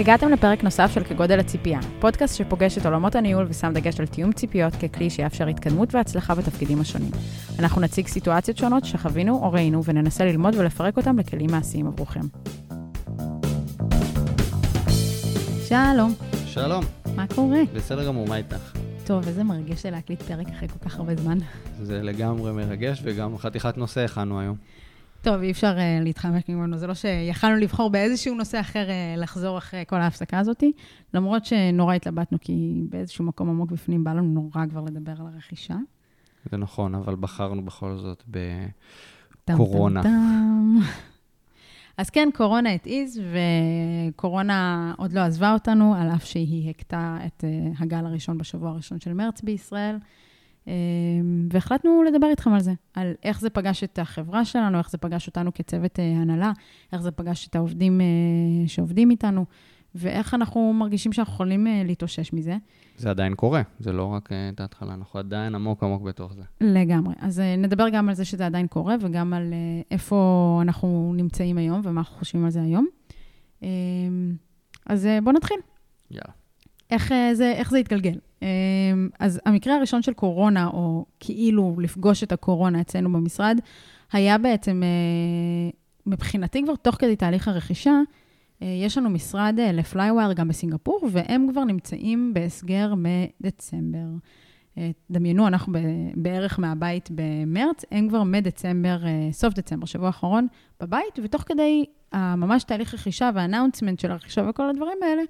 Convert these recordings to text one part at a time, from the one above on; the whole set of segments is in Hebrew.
הגעתם לפרק נוסף של כגודל הציפייה, פודקאסט שפוגש את עולמות הניהול ושם דגש על תיאום ציפיות ככלי שיאפשר התקדמות והצלחה בתפקידים השונים. אנחנו נציג סיטואציות שונות שחווינו או ראינו וננסה ללמוד ולפרק אותם לכלים מעשיים עבורכם. שלום. שלום. מה קורה? בסדר גמור, מה איתך? טוב, איזה מרגש זה להקליט פרק אחרי כל כך הרבה זמן. זה לגמרי מרגש, וגם חתיכת נושא הכנו היום. טוב, אי אפשר uh, להתחמק ממנו, זה לא שיכלנו לבחור באיזשהו נושא אחר uh, לחזור אחרי כל ההפסקה הזאת, למרות שנורא התלבטנו, כי באיזשהו מקום עמוק בפנים בא לנו נורא כבר לדבר על הרכישה. זה נכון, אבל בחרנו בכל זאת בקורונה. אז כן, קורונה את איז, וקורונה עוד לא עזבה אותנו, על אף שהיא הכתה את uh, הגל הראשון בשבוע הראשון של מרץ בישראל. אמ, והחלטנו לדבר איתכם על זה, על איך זה פגש את החברה שלנו, איך זה פגש אותנו כצוות אה, הנהלה, איך זה פגש את העובדים אה, שעובדים איתנו, ואיך אנחנו מרגישים שאנחנו יכולים אה, להתאושש מזה. זה עדיין קורה, זה לא רק את ההתחלה, אנחנו עדיין עמוק עמוק בתוך זה. לגמרי. אז נדבר גם על זה שזה עדיין קורה, וגם על איפה אנחנו נמצאים היום ומה אנחנו חושבים על זה היום. אמ, אז בואו נתחיל. יאללה. איך זה, איך זה התגלגל? אמ, אז המקרה הראשון של קורונה, או כאילו לפגוש את הקורונה אצלנו במשרד, היה בעצם, אה, מבחינתי כבר תוך כדי תהליך הרכישה, אה, יש לנו משרד אה, לפלייווייר גם בסינגפור, והם כבר נמצאים בהסגר מדצמבר. דמיינו, אנחנו בערך מהבית במרץ, הם כבר מדצמבר, סוף דצמבר, שבוע האחרון, בבית, ותוך כדי ממש תהליך רכישה והאנאונסמנט של הרכישה וכל הדברים האלה,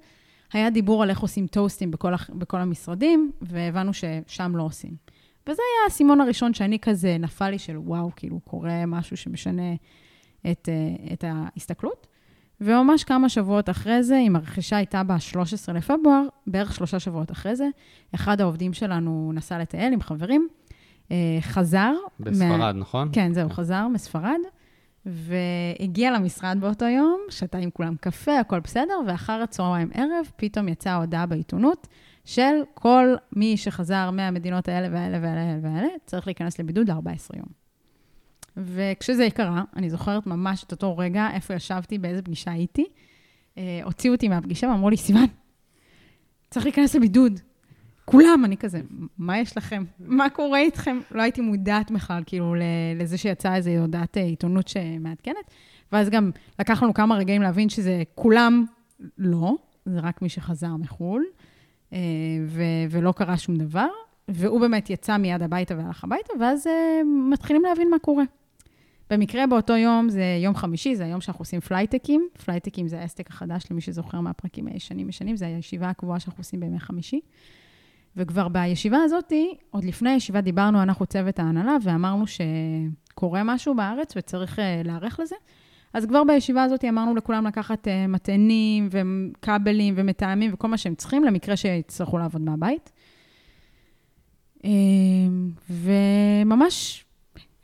היה דיבור על איך עושים טוסטים בכל, בכל המשרדים, והבנו ששם לא עושים. וזה היה האסימון הראשון שאני כזה, נפל לי של וואו, כאילו קורה משהו שמשנה את, אה, את ההסתכלות. וממש כמה שבועות אחרי זה, אם הרכישה הייתה ב-13 לפברואר, בערך שלושה שבועות אחרי זה, אחד העובדים שלנו נסע לטייל עם חברים, אה, חזר. בספרד, מה... נכון? כן, זהו, כן. חזר מספרד. והגיע למשרד באותו יום, שתה עם כולם קפה, הכל בסדר, ואחר הצהריים ערב, פתאום יצאה הודעה בעיתונות של כל מי שחזר מהמדינות האלה והאלה והאלה והאלה, צריך להיכנס לבידוד ל-14 יום. וכשזה קרה, אני זוכרת ממש את אותו רגע, איפה ישבתי, באיזה פגישה הייתי, אה, הוציאו אותי מהפגישה ואמרו לי, סיוון, צריך להיכנס לבידוד. כולם, אני כזה, מה יש לכם? מה קורה איתכם? לא הייתי מודעת בכלל, כאילו, לזה שיצאה איזו הודעת אה, עיתונות שמעדכנת. ואז גם לקח לנו כמה רגעים להבין שזה כולם לא, זה רק מי שחזר מחו"ל, אה, ו- ולא קרה שום דבר. והוא באמת יצא מיד הביתה והלך הביתה, ואז אה, מתחילים להבין מה קורה. במקרה באותו יום, זה יום חמישי, זה היום שאנחנו עושים פלייטקים. פלייטקים זה ההסטק החדש, למי שזוכר מהפרקים הישנים ישנים, זה הישיבה הקבועה שאנחנו עושים בימי חמישי. וכבר בישיבה הזאת, עוד לפני הישיבה דיברנו, אנחנו צוות ההנהלה, ואמרנו שקורה משהו בארץ וצריך uh, להיערך לזה. אז כבר בישיבה הזאת אמרנו לכולם לקחת uh, מטענים וכבלים ומטעמים וכל מה שהם צריכים, למקרה שיצטרכו לעבוד מהבית. Uh, וממש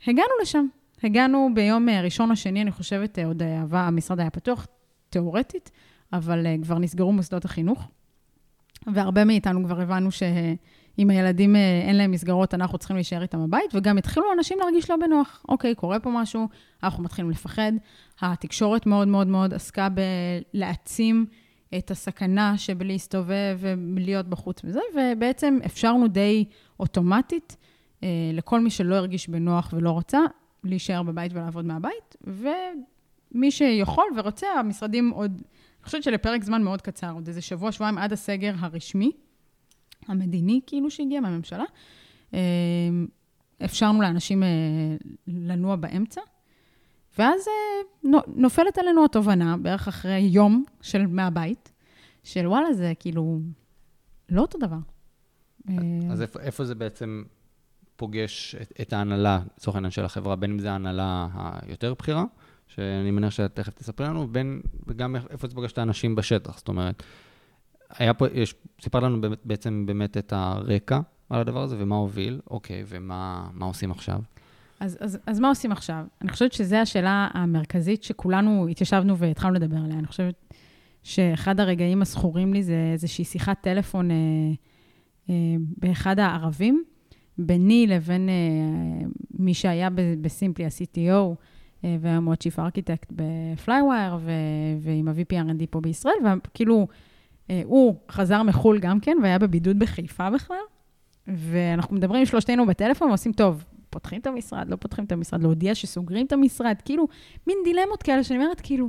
הגענו לשם. הגענו ביום ראשון או שני, אני חושבת, עוד המשרד היה פתוח, תיאורטית, אבל uh, כבר נסגרו מוסדות החינוך. והרבה מאיתנו כבר הבנו שאם הילדים אה, אין להם מסגרות, אנחנו צריכים להישאר איתם בבית, וגם התחילו אנשים להרגיש לא בנוח. אוקיי, קורה פה משהו, אנחנו מתחילים לפחד. התקשורת מאוד מאוד מאוד עסקה בלהעצים את הסכנה שבלהסתובב ולהיות בחוץ וזה, ובעצם אפשרנו די אוטומטית אה, לכל מי שלא הרגיש בנוח ולא רוצה, להישאר בבית ולעבוד מהבית, ומי שיכול ורוצה, המשרדים עוד... חושבת שלפרק זמן מאוד קצר, עוד איזה שבוע, שבועיים עד הסגר הרשמי, המדיני כאילו שהגיע מהממשלה, אה, אפשרנו לאנשים אה, לנוע באמצע, ואז אה, נופלת עלינו התובנה, בערך אחרי יום של מהבית, של וואלה, זה כאילו לא אותו דבר. אז איפה, איפה זה בעצם פוגש את, את ההנהלה, לצורך העניין של החברה, בין אם זה ההנהלה היותר בכירה, שאני מניח שאת תכף תספרי לנו, בין, וגם איפה זה פוגש את האנשים בשטח. זאת אומרת, היה פה, יש, סיפרת לנו בעצם באמת את הרקע על הדבר הזה, ומה הוביל, אוקיי, ומה עושים עכשיו? אז, אז, אז מה עושים עכשיו? אני חושבת שזו השאלה המרכזית שכולנו התיישבנו והתחלנו לדבר עליה. אני חושבת שאחד הרגעים הזכורים לי זה איזושהי שיחת טלפון אה, אה, באחד הערבים, ביני לבין אה, מי שהיה בסימפלי, ה-CTO, והיום הוא ה-Chief Architect בפלייווייר, ועם ה-VP R&D פה בישראל, וכאילו, הוא חזר מחו"ל גם כן, והיה בבידוד בחיפה בכלל, ואנחנו מדברים עם שלושתנו בטלפון ועושים, טוב, פותחים את המשרד, לא פותחים את המשרד, להודיע שסוגרים את המשרד, כאילו, מין דילמות כאלה שאני אומרת, כאילו,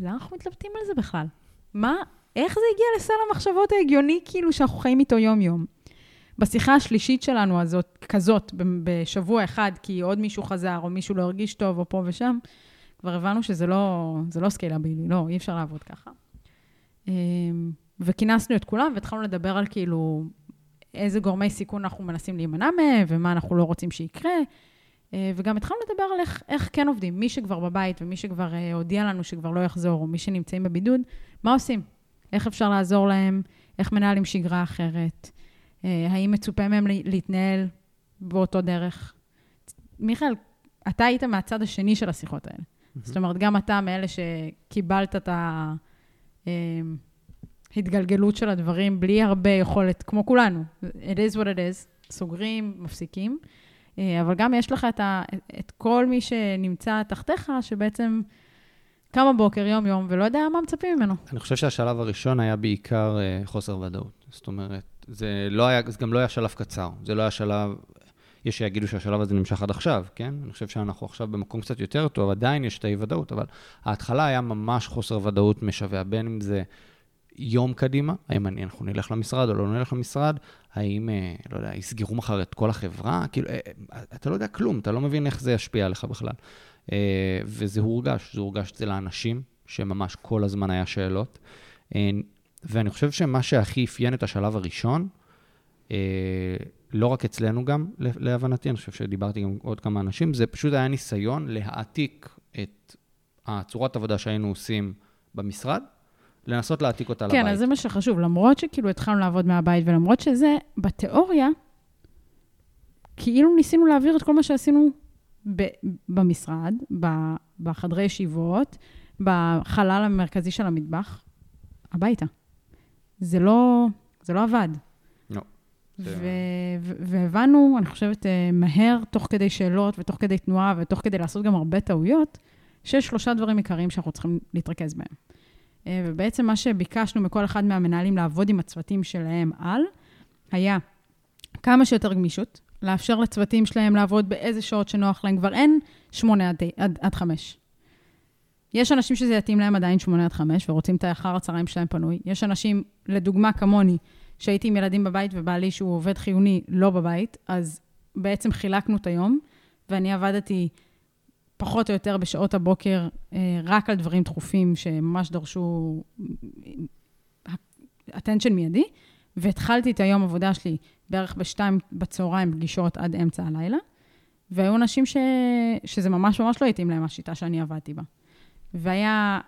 למה אנחנו מתלבטים על זה בכלל? מה, איך זה הגיע לסל המחשבות ההגיוני, כאילו, שאנחנו חיים איתו יום-יום? בשיחה השלישית שלנו הזאת, כזאת, בשבוע אחד, כי עוד מישהו חזר, או מישהו לא הרגיש טוב, או פה ושם, כבר הבנו שזה לא, לא סקיילבילי, לא, אי אפשר לעבוד ככה. אמ, וכינסנו את כולם, והתחלנו לדבר על כאילו, איזה גורמי סיכון אנחנו מנסים להימנע מהם, ומה אנחנו לא רוצים שיקרה. אה, וגם התחלנו לדבר על איך, איך כן עובדים. מי שכבר בבית ומי שכבר אה, הודיע לנו שכבר לא יחזור, או מי שנמצאים בבידוד, מה עושים? איך אפשר לעזור להם? איך מנהלים שגרה אחרת? אה, האם מצופה מהם להתנהל באותו דרך? מיכאל, אתה היית מהצד השני של השיחות האלה. Mm-hmm. זאת אומרת, גם אתה מאלה שקיבלת את ההתגלגלות של הדברים בלי הרבה יכולת, כמו כולנו. It is what it is, סוגרים, מפסיקים. אה, אבל גם יש לך את, ה, את כל מי שנמצא תחתיך, שבעצם קם בבוקר, יום-יום, ולא יודע מה מצפים ממנו. אני חושב שהשלב הראשון היה בעיקר חוסר ודאות. זאת אומרת, זה, לא היה, זה גם לא היה שלב קצר. זה לא היה שלב... יש שיגידו שהשלב הזה נמשך עד עכשיו, כן? אני חושב שאנחנו עכשיו במקום קצת יותר טוב, עדיין יש את האי-ודאות, אבל ההתחלה היה ממש חוסר ודאות משווע, בין אם זה יום קדימה, האם אני, אנחנו נלך למשרד או לא נלך למשרד, האם, אה, לא יודע, יסגרו מחר את כל החברה, כאילו, אה, אה, אתה לא יודע כלום, אתה לא מבין איך זה ישפיע עליך בכלל. וזה הורגש, זה הורגש אצל האנשים, שממש כל הזמן היה שאלות. ואני חושב שמה שהכי אפיין את השלב הראשון, לא רק אצלנו גם, להבנתי, אני חושב שדיברתי עם עוד כמה אנשים, זה פשוט היה ניסיון להעתיק את הצורת עבודה שהיינו עושים במשרד, לנסות להעתיק אותה כן, לבית. כן, אז זה מה שחשוב. למרות שכאילו התחלנו לעבוד מהבית, ולמרות שזה, בתיאוריה, כאילו ניסינו להעביר את כל מה שעשינו ב- במשרד, ב- בחדרי ישיבות, בחלל המרכזי של המטבח, הביתה. זה לא, זה לא עבד. לא. והבנו, אני חושבת, אה, מהר, תוך כדי שאלות ותוך כדי תנועה ותוך כדי לעשות גם הרבה טעויות, שיש שלושה דברים עיקריים שאנחנו צריכים להתרכז בהם. אה, ובעצם מה שביקשנו מכל אחד מהמנהלים לעבוד עם הצוותים שלהם על, היה כמה שיותר גמישות, לאפשר לצוותים שלהם לעבוד באיזה שעות שנוח להם, כבר אין שמונה עד, עד, עד חמש. יש אנשים שזה יתאים להם עדיין שמונה עד חמש, ורוצים את האחר הצהריים שלהם פנוי. יש אנשים, לדוגמה כמוני, שהייתי עם ילדים בבית ובעלי שהוא עובד חיוני לא בבית, אז בעצם חילקנו את היום, ואני עבדתי פחות או יותר בשעות הבוקר, אה, רק על דברים דחופים שממש דרשו attention מיידי, והתחלתי את היום עבודה שלי בערך בשתיים בצהריים, פגישות עד אמצע הלילה, והיו אנשים ש... שזה ממש ממש לא התאים להם, השיטה שאני עבדתי בה. והיה...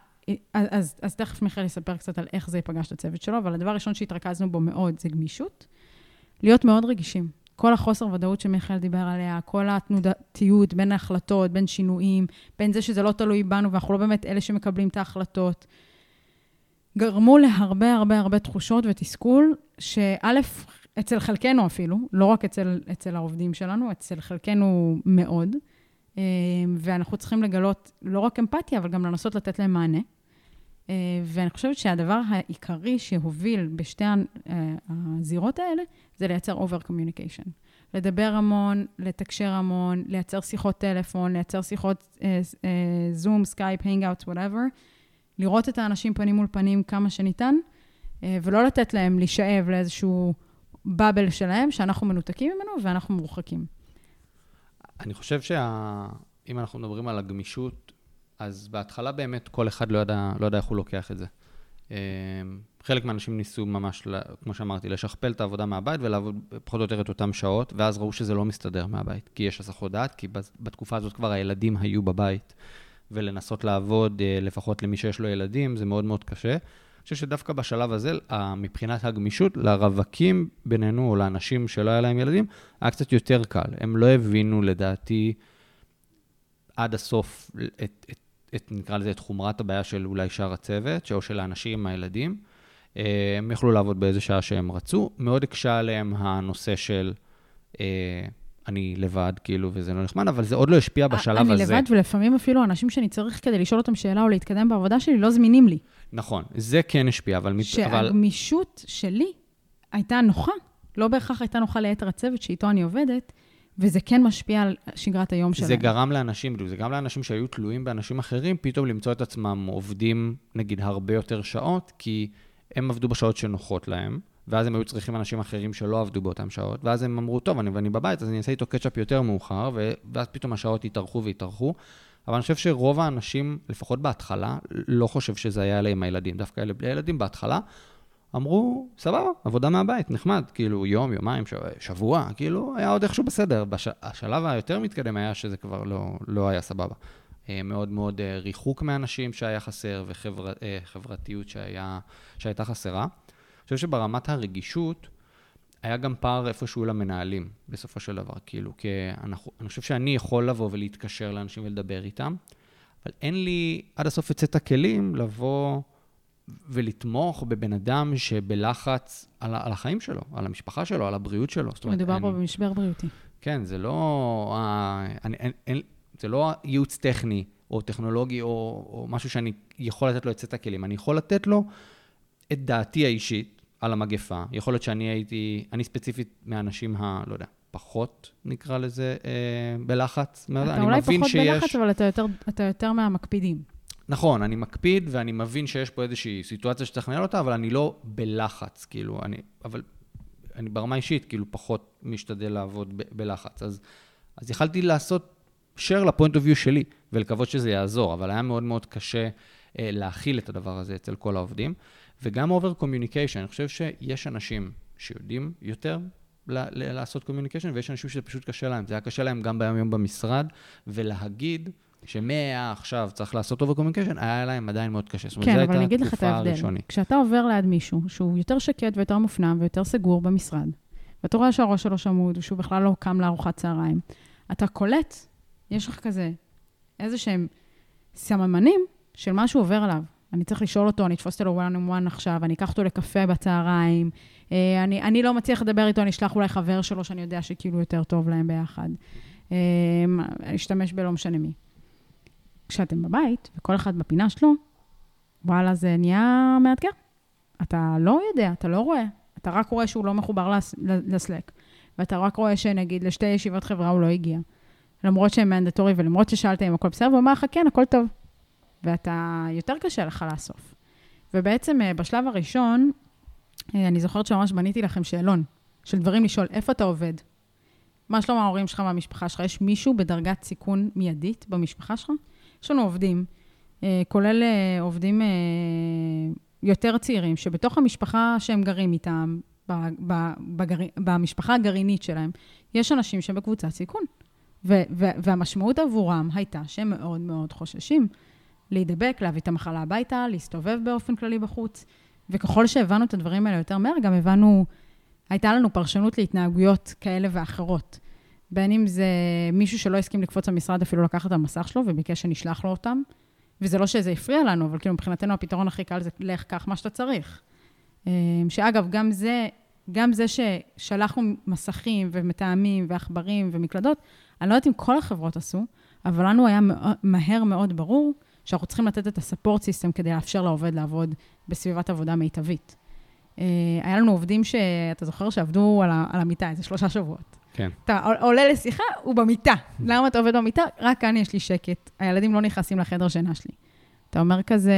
אז, אז, תכף מיכאל יספר קצת על איך זה יפגש את הצוות שלו, אבל הדבר הראשון שהתרכזנו בו מאוד זה גמישות. להיות מאוד רגישים. כל החוסר ודאות שמיכאל דיבר עליה, כל התנודתיות בין ההחלטות, בין שינויים, בין זה שזה לא תלוי בנו ואנחנו לא באמת אלה שמקבלים את ההחלטות, גרמו להרבה הרבה הרבה תחושות ותסכול, שא', אצל חלקנו אפילו, לא רק אצל, אצל העובדים שלנו, אצל חלקנו מאוד, ואנחנו צריכים לגלות לא רק אמפתיה, אבל גם לנסות לתת להם מענה. אה, ואני חושבת שהדבר העיקרי שהוביל בשתי אה, הזירות האלה, זה לייצר communication. לדבר המון, לתקשר המון, לייצר שיחות טלפון, לייצר שיחות זום, סקייפ, Hangouts, whatever. לראות את האנשים פנים מול פנים כמה שניתן, אה, ולא לתת להם להישאב לאיזשהו bubble שלהם, שאנחנו מנותקים ממנו ואנחנו מורחקים. אני חושב שאם אנחנו מדברים על הגמישות, אז בהתחלה באמת כל אחד לא ידע, לא ידע איך הוא לוקח את זה. אה, חלק מהאנשים ניסו ממש, כמו שאמרתי, לשכפל את העבודה מהבית ולעבוד פחות או יותר את אותן שעות, ואז ראו שזה לא מסתדר מהבית, כי יש הסחות דעת, כי בתקופה הזאת כבר הילדים היו בבית, ולנסות לעבוד, אה, לפחות למי שיש לו ילדים, זה מאוד מאוד קשה. אני חושב שדווקא בשלב הזה, מבחינת הגמישות, לרווקים בינינו, או לאנשים שלא היה להם ילדים, היה קצת יותר קל. הם לא הבינו, לדעתי, עד הסוף את, את את, נקרא לזה, את חומרת הבעיה של אולי שאר הצוות, או של האנשים עם הילדים. אה, הם יכלו לעבוד באיזה שעה שהם רצו. מאוד הקשה עליהם הנושא של, אה, אני לבד, כאילו, וזה לא נחמד, אבל זה עוד לא השפיע בשלב אני הזה. לבד, ולפעמים אפילו אנשים שאני צריך כדי לשאול אותם שאלה או להתקדם בעבודה שלי, לא זמינים לי. נכון, זה כן השפיע, אבל... מת- אבל... שהגמישות שלי הייתה נוחה, לא בהכרח הייתה נוחה ליתר הצוות שאיתו אני עובדת, וזה כן משפיע על שגרת היום שלהם. זה גרם לאנשים, זה גרם לאנשים שהיו תלויים באנשים אחרים, פתאום למצוא את עצמם עובדים, נגיד, הרבה יותר שעות, כי הם עבדו בשעות שנוחות להם, ואז הם היו צריכים אנשים אחרים שלא עבדו באותן שעות, ואז הם אמרו, טוב, אני, ואני בבית, אז אני אעשה איתו קצ'אפ יותר מאוחר, ואז פתאום השעות יתארכו ויתארכו. אבל אני חושב שרוב האנשים, לפחות בהתחלה, לא חושב שזה היה אלה עם הילדים. דווקא אלה בלי הילדים בהתחלה, אמרו, סבבה, עבודה מהבית, נחמד, כאילו יום, יומיים, שבוע, כאילו, היה עוד איכשהו בסדר. בש... השלב היותר מתקדם היה שזה כבר לא, לא היה סבבה. אה, מאוד מאוד אה, ריחוק מאנשים שהיה חסר וחברתיות וחבר... שהיה, שהייתה חסרה. אני חושב שברמת הרגישות, היה גם פער איפשהו למנהלים, בסופו של דבר. כאילו, כי אנחנו, אני חושב שאני יכול לבוא ולהתקשר לאנשים ולדבר איתם, אבל אין לי עד הסוף את סט הכלים לבוא ולתמוך בבן אדם שבלחץ על, על החיים שלו, על המשפחה שלו, על הבריאות שלו. מדובר פה במשבר בריאותי. כן, זה לא... אני, אין, אין, זה לא ייעוץ טכני או טכנולוגי או, או משהו שאני יכול לתת לו את סט הכלים. אני יכול לתת לו את דעתי האישית על המגפה. יכול להיות שאני הייתי, אני ספציפית מהאנשים ה... לא יודע, פחות, נקרא לזה, אה, בלחץ. אתה אולי פחות שיש... בלחץ, אבל אתה יותר, אתה יותר מהמקפידים. נכון, אני מקפיד ואני מבין שיש פה איזושהי סיטואציה שצריך לנהל אותה, אבל אני לא בלחץ, כאילו, אני, אבל אני ברמה אישית, כאילו, פחות משתדל לעבוד ב, בלחץ. אז, אז יכלתי לעשות share לפוינט אוף יו שלי, ולקוות שזה יעזור, אבל היה מאוד מאוד קשה אה, להכיל את הדבר הזה אצל כל העובדים. וגם over communication, אני חושב שיש אנשים שיודעים יותר לעשות communication, ויש אנשים שזה פשוט קשה להם. זה היה קשה להם גם ביום-יום במשרד, ולהגיד שמעכשיו צריך לעשות over communication, היה להם עדיין מאוד קשה. כן, אבל אני אגיד לך את ההבדל. הראשונית. כשאתה עובר ליד מישהו שהוא יותר שקט ויותר מופנם ויותר סגור במשרד, ואתה רואה שהראש שלו שמוד, ושהוא בכלל לא קם לארוחת צהריים, אתה קולט, יש לך כזה איזה שהם סממנים של מה שהוא עובר עליו. אני צריך לשאול אותו, אני אתפוס אותו one on one עכשיו, אני אקח אותו לקפה בצהריים, אה, אני, אני לא מצליח לדבר איתו, אני אשלח אולי חבר שלו שאני יודע שכאילו יותר טוב להם ביחד. אה, אשתמש בלא משנה מי. כשאתם בבית, וכל אחד בפינה שלו, וואלה, זה נהיה מאתגר. אתה לא יודע, אתה לא רואה. אתה רק רואה שהוא לא מחובר לסלק. ואתה רק רואה שנגיד לשתי ישיבות חברה הוא לא הגיע. למרות שהם מנדטורי ולמרות ששאלת אם הכל בסדר, הוא אמר לך, כן, הכל טוב. ואתה, יותר קשה לך לאסוף. ובעצם אה, בשלב הראשון, אה, אני זוכרת שממש בניתי לכם שאלון של דברים לשאול, איפה אתה עובד? מה שלום ההורים שלך והמשפחה שלך? יש מישהו בדרגת סיכון מיידית במשפחה שלך? יש לנו עובדים, אה, כולל עובדים יותר צעירים, שבתוך המשפחה שהם גרים איתם, בגר... במשפחה הגרעינית שלהם, יש אנשים שהם בקבוצת סיכון. ו- ו- והמשמעות עבורם הייתה שהם מאוד מאוד חוששים. להידבק, להביא את המחלה הביתה, להסתובב באופן כללי בחוץ. וככל שהבנו את הדברים האלה יותר מהר, גם הבנו, הייתה לנו פרשנות להתנהגויות כאלה ואחרות. בין אם זה מישהו שלא הסכים לקפוץ למשרד, אפילו לקחת את המסך שלו וביקש שנשלח לו אותם. וזה לא שזה הפריע לנו, אבל כאילו מבחינתנו הפתרון הכי קל זה לך, קח מה שאתה צריך. אה, שאגב, גם זה, גם זה ששלחנו מסכים ומטעמים ועכברים ומקלדות, אני לא יודעת אם כל החברות עשו, אבל לנו היה מהר מאוד ברור שאנחנו צריכים לתת את הספורט סיסטם כדי לאפשר לעובד לעבוד בסביבת עבודה מיטבית. אה, היה לנו עובדים שאתה זוכר שעבדו על, על המיטה איזה שלושה שבועות. כן. אתה עולה לשיחה, הוא במיטה. למה אתה עובד במיטה? רק כאן יש לי שקט. הילדים לא נכנסים לחדר שינה שלי. אתה אומר כזה,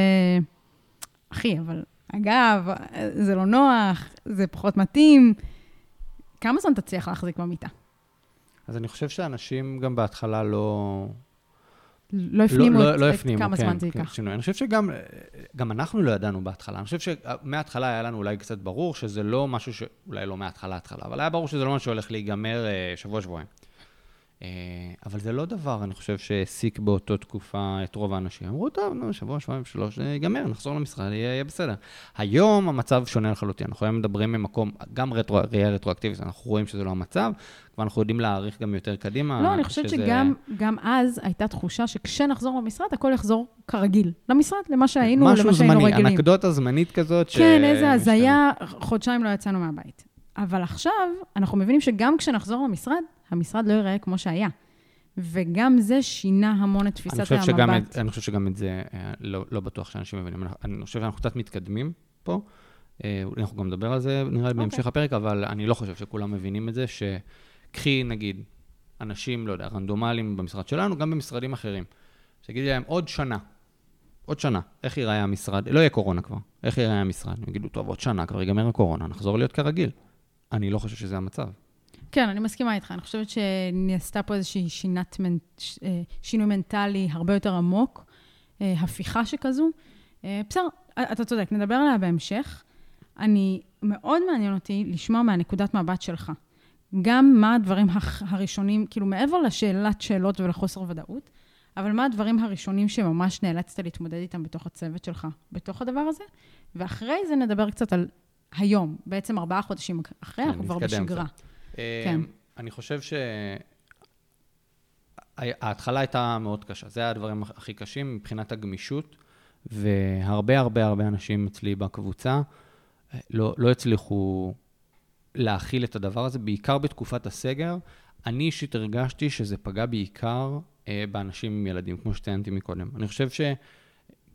אחי, אבל אגב, זה לא נוח, זה פחות מתאים. כמה זמן תצליח להחזיק במיטה? אז אני חושב שאנשים גם בהתחלה לא, לא הפנימו לא, את, לא, לא הפנימו, כמה כן, זמן זה כן, ייקח. שינוי. אני חושב שגם גם אנחנו לא ידענו בהתחלה. אני חושב שמההתחלה היה לנו אולי קצת ברור שזה לא משהו ש... אולי לא מההתחלה התחלה, אבל היה ברור שזה לא משהו שהולך להיגמר אה, שבוע-שבועיים. אה, אבל זה לא דבר, אני חושב, שהעסיק באותו תקופה את רוב האנשים. אמרו, טוב, נו, שבוע, שבועיים, שלוש, זה ייגמר, נחזור למשרד, יהיה, יהיה בסדר. היום המצב שונה לחלוטין. אנחנו היום מדברים ממקום, גם רטרו, ראייה רטרואקטיבית, אנחנו רואים שזה לא המצב, ואנחנו יודעים להעריך גם יותר קדימה. לא, אני חושבת שזה... שגם אז הייתה תחושה שכשנחזור למשרד, הכל יחזור כרגיל. למשרד, למה שהיינו, למה שהיינו זמני, רגילים. משהו זמני, אנקדוטה זמנית כזאת. כן, ש... איזה הזיה, חודשיים לא יצאנו מהבית. אבל עכשיו, אנחנו מבינים שגם כשנחזור למשרד, המשרד לא ייראה כמו שהיה. וגם זה שינה המון את תפיסת אני המבט. שגם את, אני חושב שגם את זה אה, לא, לא בטוח שאנשים מבינים. אני חושב שאנחנו קצת מתקדמים פה. אה, אנחנו גם נדבר על זה, נראה לי, okay. אוקיי. בהמשך הפרק, אבל אני לא חושב שכולם מבינים את זה, שקחי, נגיד, אנשים, לא יודע, רנדומליים במשרד שלנו, גם במשרדים אחרים, שתגידי להם, עוד שנה, עוד שנה, איך ייראה המשרד? לא יהיה קורונה כבר, איך ייראה המשרד? הם יגידו, טוב, עוד שנה, כבר ייגמר הקורונה, נחזור להיות כרגיל. אני לא חושב שזה המצב. כן, אני מסכימה איתך. אני חושבת שנעשתה פה איזושהי שינת, אה, שינוי מנטלי הרבה יותר עמוק, אה, הפיכה שכזו. אה, בסדר, אתה צודק, נדבר עליה בהמשך. אני, מאוד מעניין אותי לשמוע מהנקודת מבט שלך. גם מה הדברים הראשונים, כאילו מעבר לשאלת שאלות ולחוסר ודאות, אבל מה הדברים הראשונים שממש נאלצת להתמודד איתם בתוך הצוות שלך, בתוך הדבר הזה? ואחרי זה נדבר קצת על היום, בעצם ארבעה חודשים אחרי, כן, אנחנו כבר בשגרה. קצת. כן. אמ, אני חושב שההתחלה הייתה מאוד קשה. זה היה הדברים הכי קשים מבחינת הגמישות, והרבה הרבה הרבה אנשים אצלי בקבוצה אה, לא, לא הצליחו להכיל את הדבר הזה, בעיקר בתקופת הסגר. אני אישית הרגשתי שזה פגע בעיקר אה, באנשים עם ילדים, כמו שציינתי מקודם. אני חושב ש...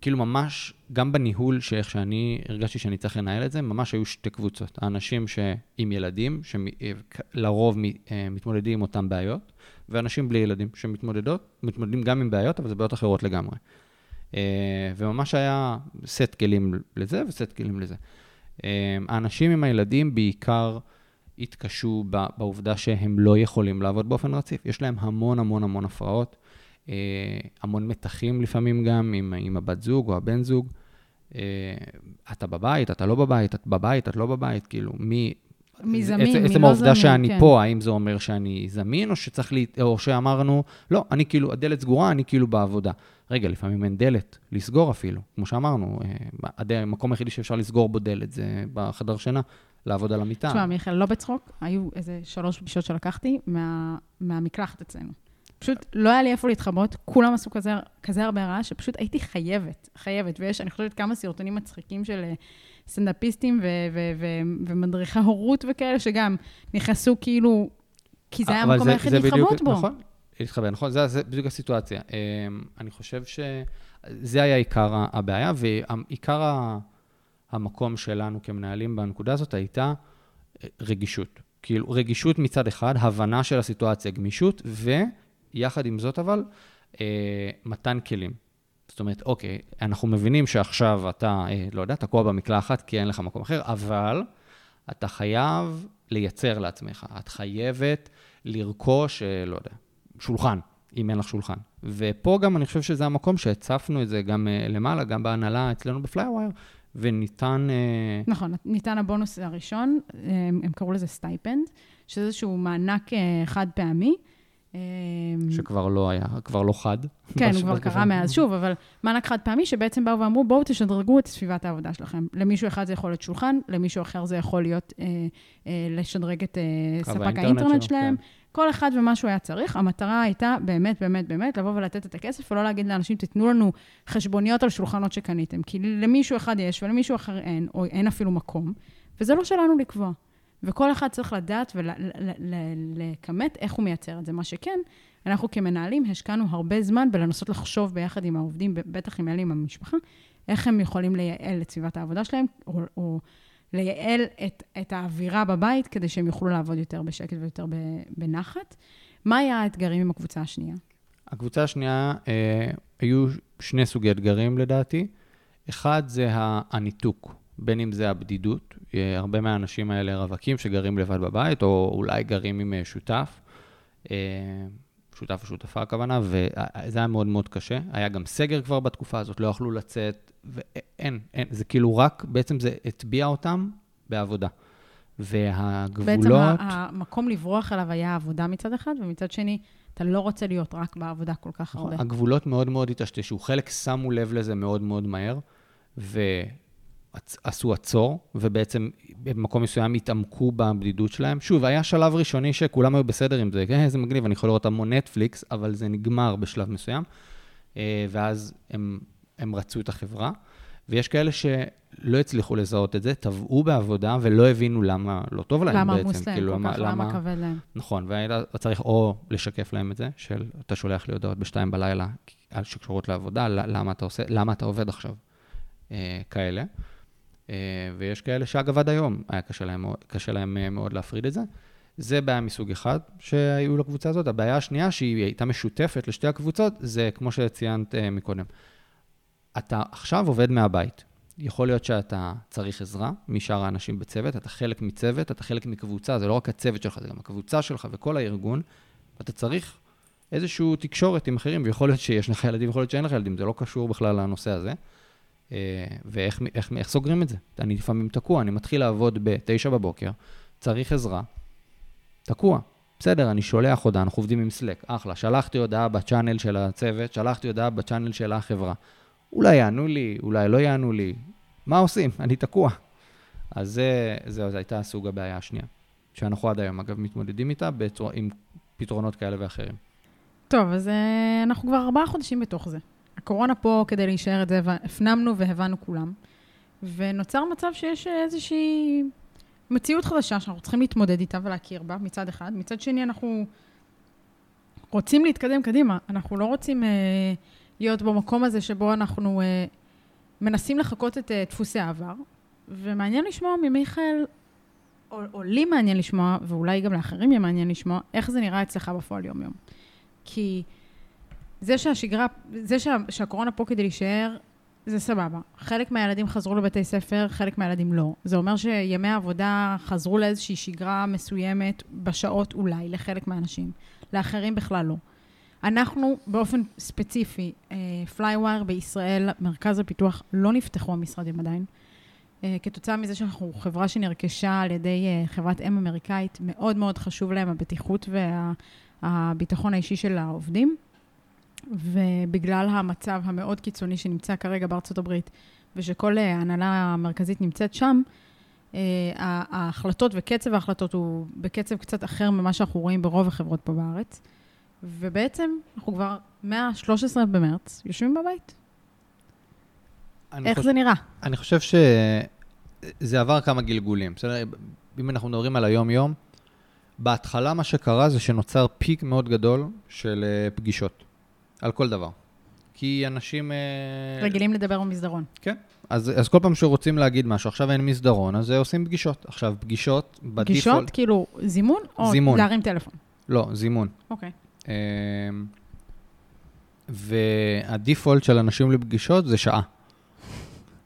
כאילו ממש, גם בניהול, שאיך שאני הרגשתי שאני צריך לנהל את זה, ממש היו שתי קבוצות. האנשים שעם ילדים, שלרוב אה, מתמודדים עם אותן בעיות, ואנשים בלי ילדים, שמתמודדות, מתמודדים גם עם בעיות, אבל זה בעיות אחרות לגמרי. אה, וממש היה סט כלים לזה וסט כלים לזה. אה, האנשים עם הילדים בעיקר התקשו בעובדה שהם לא יכולים לעבוד באופן רציף. יש להם המון המון המון הפרעות. אה, המון מתחים לפעמים גם עם, עם הבת זוג או הבן זוג. אה, אתה בבית, אתה לא בבית, את בבית, את לא בבית, כאילו, מי... מי זמין, מי לא זמין, עצם העובדה שאני כן. פה, האם זה אומר שאני זמין, או שצריך לי, או שאמרנו, לא, אני כאילו, הדלת סגורה, אני כאילו בעבודה. רגע, לפעמים אין דלת, לסגור אפילו. כמו שאמרנו, אה, המקום היחידי שאפשר לסגור בו דלת זה בחדר שינה, לעבוד על המיטה. תשמע, מיכאל, לא בצחוק, היו איזה שלוש פגישות שלקחתי מה, מהמקלחת אצלנו. פשוט לא היה לי איפה להתחבות, כולם עשו כזה, כזה הרבה רעש, שפשוט הייתי חייבת, חייבת. ויש, אני חושבת, כמה סרטונים מצחיקים של אה, סטנדאפיסטים ומדריכי הורות וכאלה, שגם נכנסו כאילו, כי זה היה המקום היחיד להתחבות בו. נכון, להתחבר, נכון, זה, זה בדיוק הסיטואציה. אמ, אני חושב שזה היה עיקר הבעיה, ועיקר המקום שלנו כמנהלים בנקודה הזאת הייתה אה, רגישות. כאילו, רגישות מצד אחד, הבנה של הסיטואציה, גמישות, ו... יחד עם זאת אבל, אה, מתן כלים. זאת אומרת, אוקיי, אנחנו מבינים שעכשיו אתה, אה, לא יודע, תקוע במקלחת כי אין לך מקום אחר, אבל אתה חייב לייצר לעצמך. את חייבת לרכוש, אה, לא יודע, שולחן, אם אין לך שולחן. ופה גם אני חושב שזה המקום שהצפנו את זה גם אה, למעלה, גם בהנהלה אצלנו בפלייווייר, וניתן... אה... נכון, ניתן הבונוס הראשון, הם, הם קראו לזה stipend, שזה איזשהו מענק אה, חד פעמי. אמ, שכבר לא היה, כבר לא חד. כן, הוא כבר קרה מאז שוב, אבל מענק חד פעמי, שבעצם באו ואמרו, בואו תשדרגו את סביבת העבודה שלכם. למישהו אחד זה יכול להיות שולחן, למישהו אחר זה יכול להיות אה, אה, לשדרג את אה, ספק האינטרנט שלהם. כן. כל אחד ומה שהוא היה צריך. המטרה הייתה באמת, באמת, באמת, לבוא ולתת את הכסף, ולא להגיד לאנשים, תיתנו לנו חשבוניות על שולחנות שקניתם. כי למישהו אחד יש ולמישהו אחר אין, או אין אפילו מקום, וזה לא שלנו לקבוע. וכל אחד צריך לדעת ולכמת איך הוא מייצר את זה. מה שכן, אנחנו כמנהלים השקענו הרבה זמן בלנסות לחשוב ביחד עם העובדים, בטח עם אלה עם המשפחה, איך הם יכולים לייעל את סביבת העבודה שלהם, או, או לייעל את, את האווירה בבית, כדי שהם יוכלו לעבוד יותר בשקט ויותר בנחת. מה היה האתגרים עם הקבוצה השנייה? הקבוצה השנייה, אה, היו שני סוגי אתגרים לדעתי. אחד זה הניתוק. בין אם זה הבדידות, אה, הרבה מהאנשים האלה רווקים שגרים לבד בבית, או אולי גרים עם אה, שותף, אה, שותף או שותפה הכוונה, וזה היה מאוד מאוד קשה. היה גם סגר כבר בתקופה הזאת, לא יכלו לצאת, ואין, אין, זה כאילו רק, בעצם זה הטביע אותם בעבודה. והגבולות... בעצם המקום לברוח אליו היה עבודה מצד אחד, ומצד שני, אתה לא רוצה להיות רק בעבודה כל כך הרבה. הגבולות מאוד מאוד התשתשו. חלק שמו לב לזה מאוד מאוד מהר, ו... עשו עצור, ובעצם במקום מסוים התעמקו בבדידות שלהם. שוב, היה שלב ראשוני שכולם היו בסדר עם זה, כן, איזה מגניב, אני יכול לראות המון נטפליקס, אבל זה נגמר בשלב מסוים, אה, ואז הם, הם רצו את החברה. ויש כאלה שלא הצליחו לזהות את זה, טבעו בעבודה ולא הבינו למה לא טוב להם למה בעצם. עמוס להם כאילו, כל למה- כך, למה כבד להם. נכון, והיית צריך או לשקף להם את זה, של אתה שולח לי הודעות בשתיים בלילה שקשורות לעבודה, למה אתה עושה, למה אתה עובד עכשיו, אה, כאלה. אה, ויש כאלה שאגב עד היום היה קשה להם, קשה להם אה, מאוד להפריד את זה. זה בעיה מסוג אחד שהיו לקבוצה הזאת. הבעיה השנייה, שהיא הייתה משותפת לשתי הקבוצות, זה כמו שציינת אה, מקודם. אתה עכשיו עובד מהבית. יכול להיות שאתה צריך עזרה משאר האנשים בצוות, אתה חלק מצוות, אתה חלק מקבוצה, זה לא רק הצוות שלך, זה גם הקבוצה שלך וכל הארגון, ואתה צריך איזושהי תקשורת עם אחרים, ויכול להיות שיש לך ילדים, יכול להיות שאין לך ילדים, זה לא קשור בכלל לנושא הזה. אה, ואיך איך, איך סוגרים את זה? אני לפעמים תקוע, אני מתחיל לעבוד ב-9 בבוקר, צריך עזרה, תקוע. בסדר, אני שולח הודעה, אנחנו עובדים עם סלק, אחלה. שלחתי הודעה בצ'אנל של הצוות, שלחתי הודעה בצ'אנל של החברה. אולי יענו לי, אולי לא יענו לי. מה עושים? אני תקוע. אז זו הייתה סוג הבעיה השנייה, שאנחנו עד היום, אגב, מתמודדים איתה בצורה, עם פתרונות כאלה ואחרים. טוב, אז אה, אנחנו כבר ארבעה חודשים בתוך זה. הקורונה פה כדי להישאר את זה, והפנמנו והבנו כולם. ונוצר מצב שיש איזושהי מציאות חדשה שאנחנו צריכים להתמודד איתה ולהכיר בה, מצד אחד. מצד שני, אנחנו רוצים להתקדם קדימה. אנחנו לא רוצים אה, להיות במקום הזה שבו אנחנו אה, מנסים לחקות את אה, דפוסי העבר. ומעניין לשמוע ממיכאל, או, או לי מעניין לשמוע, ואולי גם לאחרים יהיה מעניין לשמוע, איך זה נראה אצלך בפועל יום-יום. כי זה שהשגרה, זה שה, שהקורונה פה כדי להישאר, זה סבבה. חלק מהילדים חזרו לבתי ספר, חלק מהילדים לא. זה אומר שימי העבודה חזרו לאיזושהי שגרה מסוימת, בשעות אולי, לחלק מהאנשים. לאחרים בכלל לא. אנחנו באופן ספציפי, פלייווייר בישראל, מרכז הפיתוח, לא נפתחו המשרדים עדיין. אה, כתוצאה מזה שאנחנו חברה שנרכשה על ידי אה, חברת אם אמריקאית, מאוד מאוד חשוב להם הבטיחות והביטחון האישי של העובדים. ובגלל המצב המאוד קיצוני שנמצא כרגע בארצות הברית, ושכל אה, ההנהלה המרכזית נמצאת שם, אה, ההחלטות וקצב ההחלטות הוא בקצב קצת אחר ממה שאנחנו רואים ברוב החברות פה בארץ. ובעצם אנחנו כבר מה-13 במרץ יושבים בבית. איך חושב- זה נראה? אני חושב שזה עבר כמה גלגולים, בסדר? אם אנחנו מדברים על היום-יום, בהתחלה מה שקרה זה שנוצר פיק מאוד גדול של אה, פגישות, על כל דבר. כי אנשים... אה, רגילים לדבר במסדרון. כן. אז, אז כל פעם שרוצים להגיד משהו, עכשיו אין מסדרון, אז אה, עושים פגישות. עכשיו, פגישות, בדיפולט... פגישות, כאילו זימון, או זימון. להרים טלפון? לא, זימון. אוקיי. אמ, והדיפולט של אנשים לפגישות זה שעה.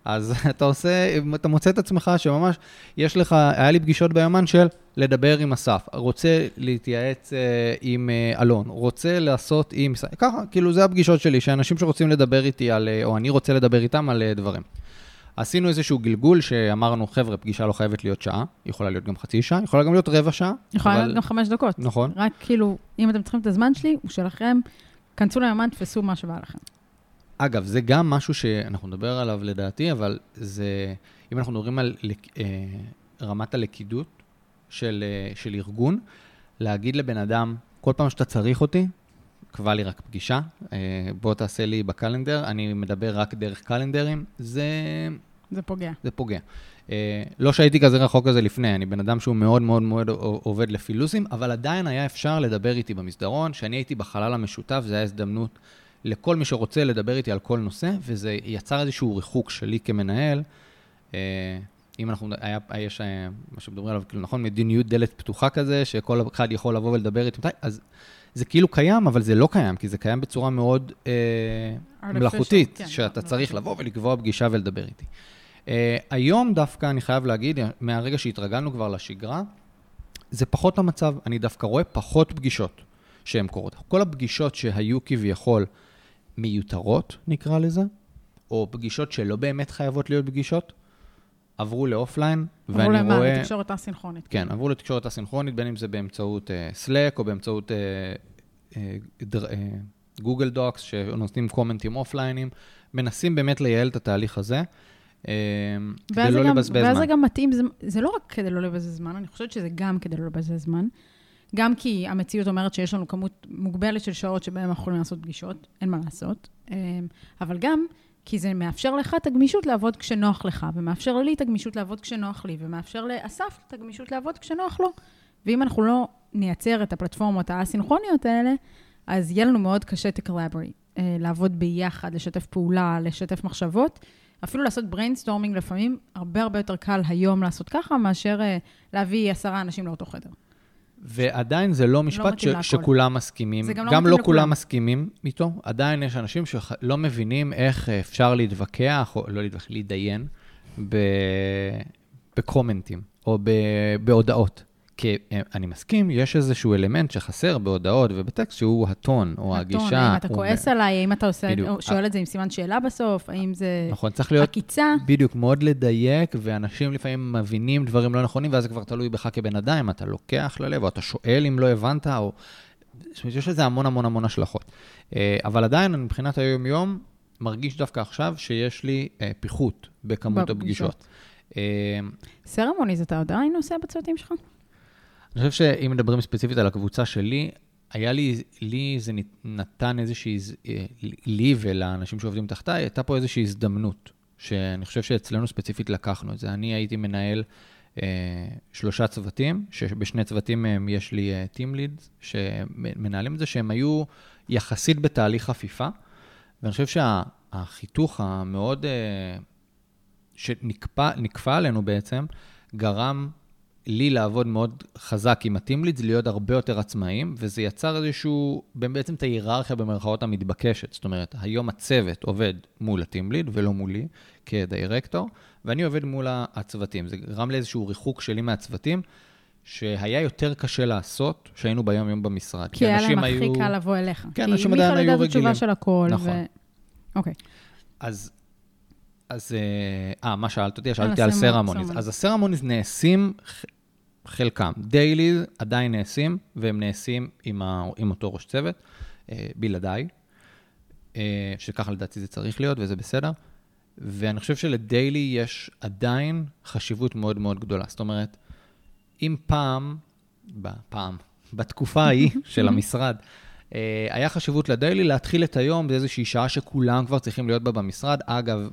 אז אתה עושה, אתה מוצא את עצמך שממש, יש לך, היה לי פגישות ביומן של לדבר עם אסף, רוצה להתייעץ אה, עם אה, אלון, רוצה לעשות עם... ככה, כאילו זה הפגישות שלי, שאנשים שרוצים לדבר איתי על, אה, או אני רוצה לדבר איתם על אה, דברים. עשינו איזשהו גלגול שאמרנו, חבר'ה, פגישה לא חייבת להיות שעה, יכולה להיות גם חצי שעה, יכולה גם להיות רבע שעה. יכולה אבל- להיות גם חמש דקות. נכון. רק כאילו, אם אתם צריכים את הזמן שלי, הוא שלכם, כנסו ליומן, תפסו מה שבא לכם. אגב, זה גם משהו שאנחנו נדבר עליו לדעתי, אבל זה, אם אנחנו מדברים על אה, רמת הלכידות של, אה, של ארגון, להגיד לבן אדם, כל פעם שאתה צריך אותי, קבע לי רק פגישה, אה, בוא תעשה לי בקלנדר, אני מדבר רק דרך קלנדרים, זה, זה פוגע. זה פוגע. אה, לא שהייתי כזה רחוק כזה לפני, אני בן אדם שהוא מאוד מאוד מאוד עובד לפי לוזים, אבל עדיין היה אפשר לדבר איתי במסדרון, כשאני הייתי בחלל המשותף, זו הייתה הזדמנות לכל מי שרוצה לדבר איתי על כל נושא, וזה יצר איזשהו ריחוק שלי כמנהל. אה, אם אנחנו, היה, יש אה, מה שמדברים עליו, כאילו, נכון, מדיניות דלת פתוחה כזה, שכל אחד יכול לבוא ולדבר איתי אז זה כאילו קיים, אבל זה לא קיים, כי זה קיים בצורה מאוד אה, מלאכותית, כן, שאתה מלאכותית. צריך לבוא ולקבוע פגישה ולדבר איתי. Uh, היום דווקא, אני חייב להגיד, מהרגע שהתרגלנו כבר לשגרה, זה פחות המצב. אני דווקא רואה פחות פגישות שהן קורות. כל הפגישות שהיו כביכול מיותרות, נקרא לזה, או פגישות שלא באמת חייבות להיות פגישות, עברו לאופליין, עברו ואני למה? רואה... לתקשורת א-סינכרונית. כן, עברו לתקשורת הסינכרונית, בין אם זה באמצעות uh, Slack או באמצעות uh, uh, דר, uh, גוגל דוקס, שנותנים קומנטים אופליינים, מנסים באמת לייעל את התהליך הזה, uh, כדי ואז לא גם- לבזבז ואז זמן. זה גם מתאים, זה, זה לא רק כדי לא לבזבז זמן, אני חושבת שזה גם כדי לא לבזבז זמן. גם כי המציאות אומרת שיש לנו כמות מוגבלת של שעות שבהן אנחנו יכולים לעשות פגישות, אין מה לעשות. אמ, אבל גם כי זה מאפשר לך את הגמישות לעבוד כשנוח לך, ומאפשר לי את הגמישות לעבוד כשנוח לי, ומאפשר לאסף את הגמישות לעבוד כשנוח לו. ואם אנחנו לא נייצר את הפלטפורמות האסינכרוניות האלה, אז יהיה לנו מאוד קשה to collaborate, אה, לעבוד ביחד, לשתף פעולה, לשתף מחשבות. אפילו לעשות brainstorming לפעמים הרבה הרבה יותר קל היום לעשות ככה, מאשר אה, להביא עשרה אנשים לאותו חדר. ועדיין זה לא משפט לא ש- שכולם מסכימים. זה גם לא גם לא כולם מסכימים איתו. עדיין יש אנשים שלא מבינים איך אפשר להתווכח, או לא להתווכח, להתדיין, בקומנטים, או בהודעות. כי אה, אני מסכים, יש איזשהו אלמנט שחסר בהודעות ובטקסט, שהוא הטון, או הגישה. הטון, האם אתה כועס עליי, האם אתה עושה, בדיוק. שואל את זה עם סימן שאלה בסוף, האם זה נכון, צריך להיות, עקיצה. בדיוק, מאוד לדייק, ואנשים לפעמים מבינים דברים לא נכונים, ואז זה כבר תלוי בך כבן אדם, אם אתה לוקח ללב, או אתה שואל אם לא הבנת, או... יש לזה המון המון המון השלכות. אה, אבל עדיין, מבחינת היום-יום, מרגיש דווקא עכשיו שיש לי אה, פיחות בכמות הפגישות. ceremonies, אתה עדיין עושה בצוותים שלך? אני חושב שאם מדברים ספציפית על הקבוצה שלי, היה לי, לי זה נתן איזושהי, אה, לי ולאנשים שעובדים תחתיי, הייתה פה איזושהי הזדמנות, שאני חושב שאצלנו ספציפית לקחנו את זה. אני הייתי מנהל אה, שלושה צוותים, שבשני צוותים מהם יש לי אה, Team Lead, שמנהלים את זה, שהם היו יחסית בתהליך חפיפה, ואני חושב שהחיתוך המאוד, אה, שנכפה עלינו בעצם, גרם לי לעבוד מאוד חזק עם הטימלידס, להיות הרבה יותר עצמאיים, וזה יצר איזשהו, בעצם את ההיררכיה במרכאות המתבקשת. זאת אומרת, היום הצוות עובד מול הטימליד ולא מולי כדירקטור, ואני עובד מול הצוותים. זה גרם לאיזשהו ריחוק שלי מהצוותים, שהיה יותר קשה לעשות כשהיינו ביום-יום במשרד. כי, כי היה להם הכי היו... קל לבוא אליך. כן, אנשים עדיין היו רגילים. כי מיכאל ידע את התשובה של הכל. נכון. ו... אוקיי. אז אז, אה, אה, מה שאלת אותי? שאלתי על ceremonies. אז ה ceremonies נעשים, חלקם, daily עדיין נעשים, והם נעשים עם, ה, עם אותו ראש צוות, אה, בלעדיי, אה, שככה לדעתי זה צריך להיות, וזה בסדר. ואני חושב של daily יש עדיין חשיבות מאוד מאוד גדולה. זאת אומרת, אם פעם, פעם, בתקופה ההיא של המשרד, היה חשיבות לדיילי להתחיל את היום באיזושהי שעה שכולם כבר צריכים להיות בה במשרד. אגב,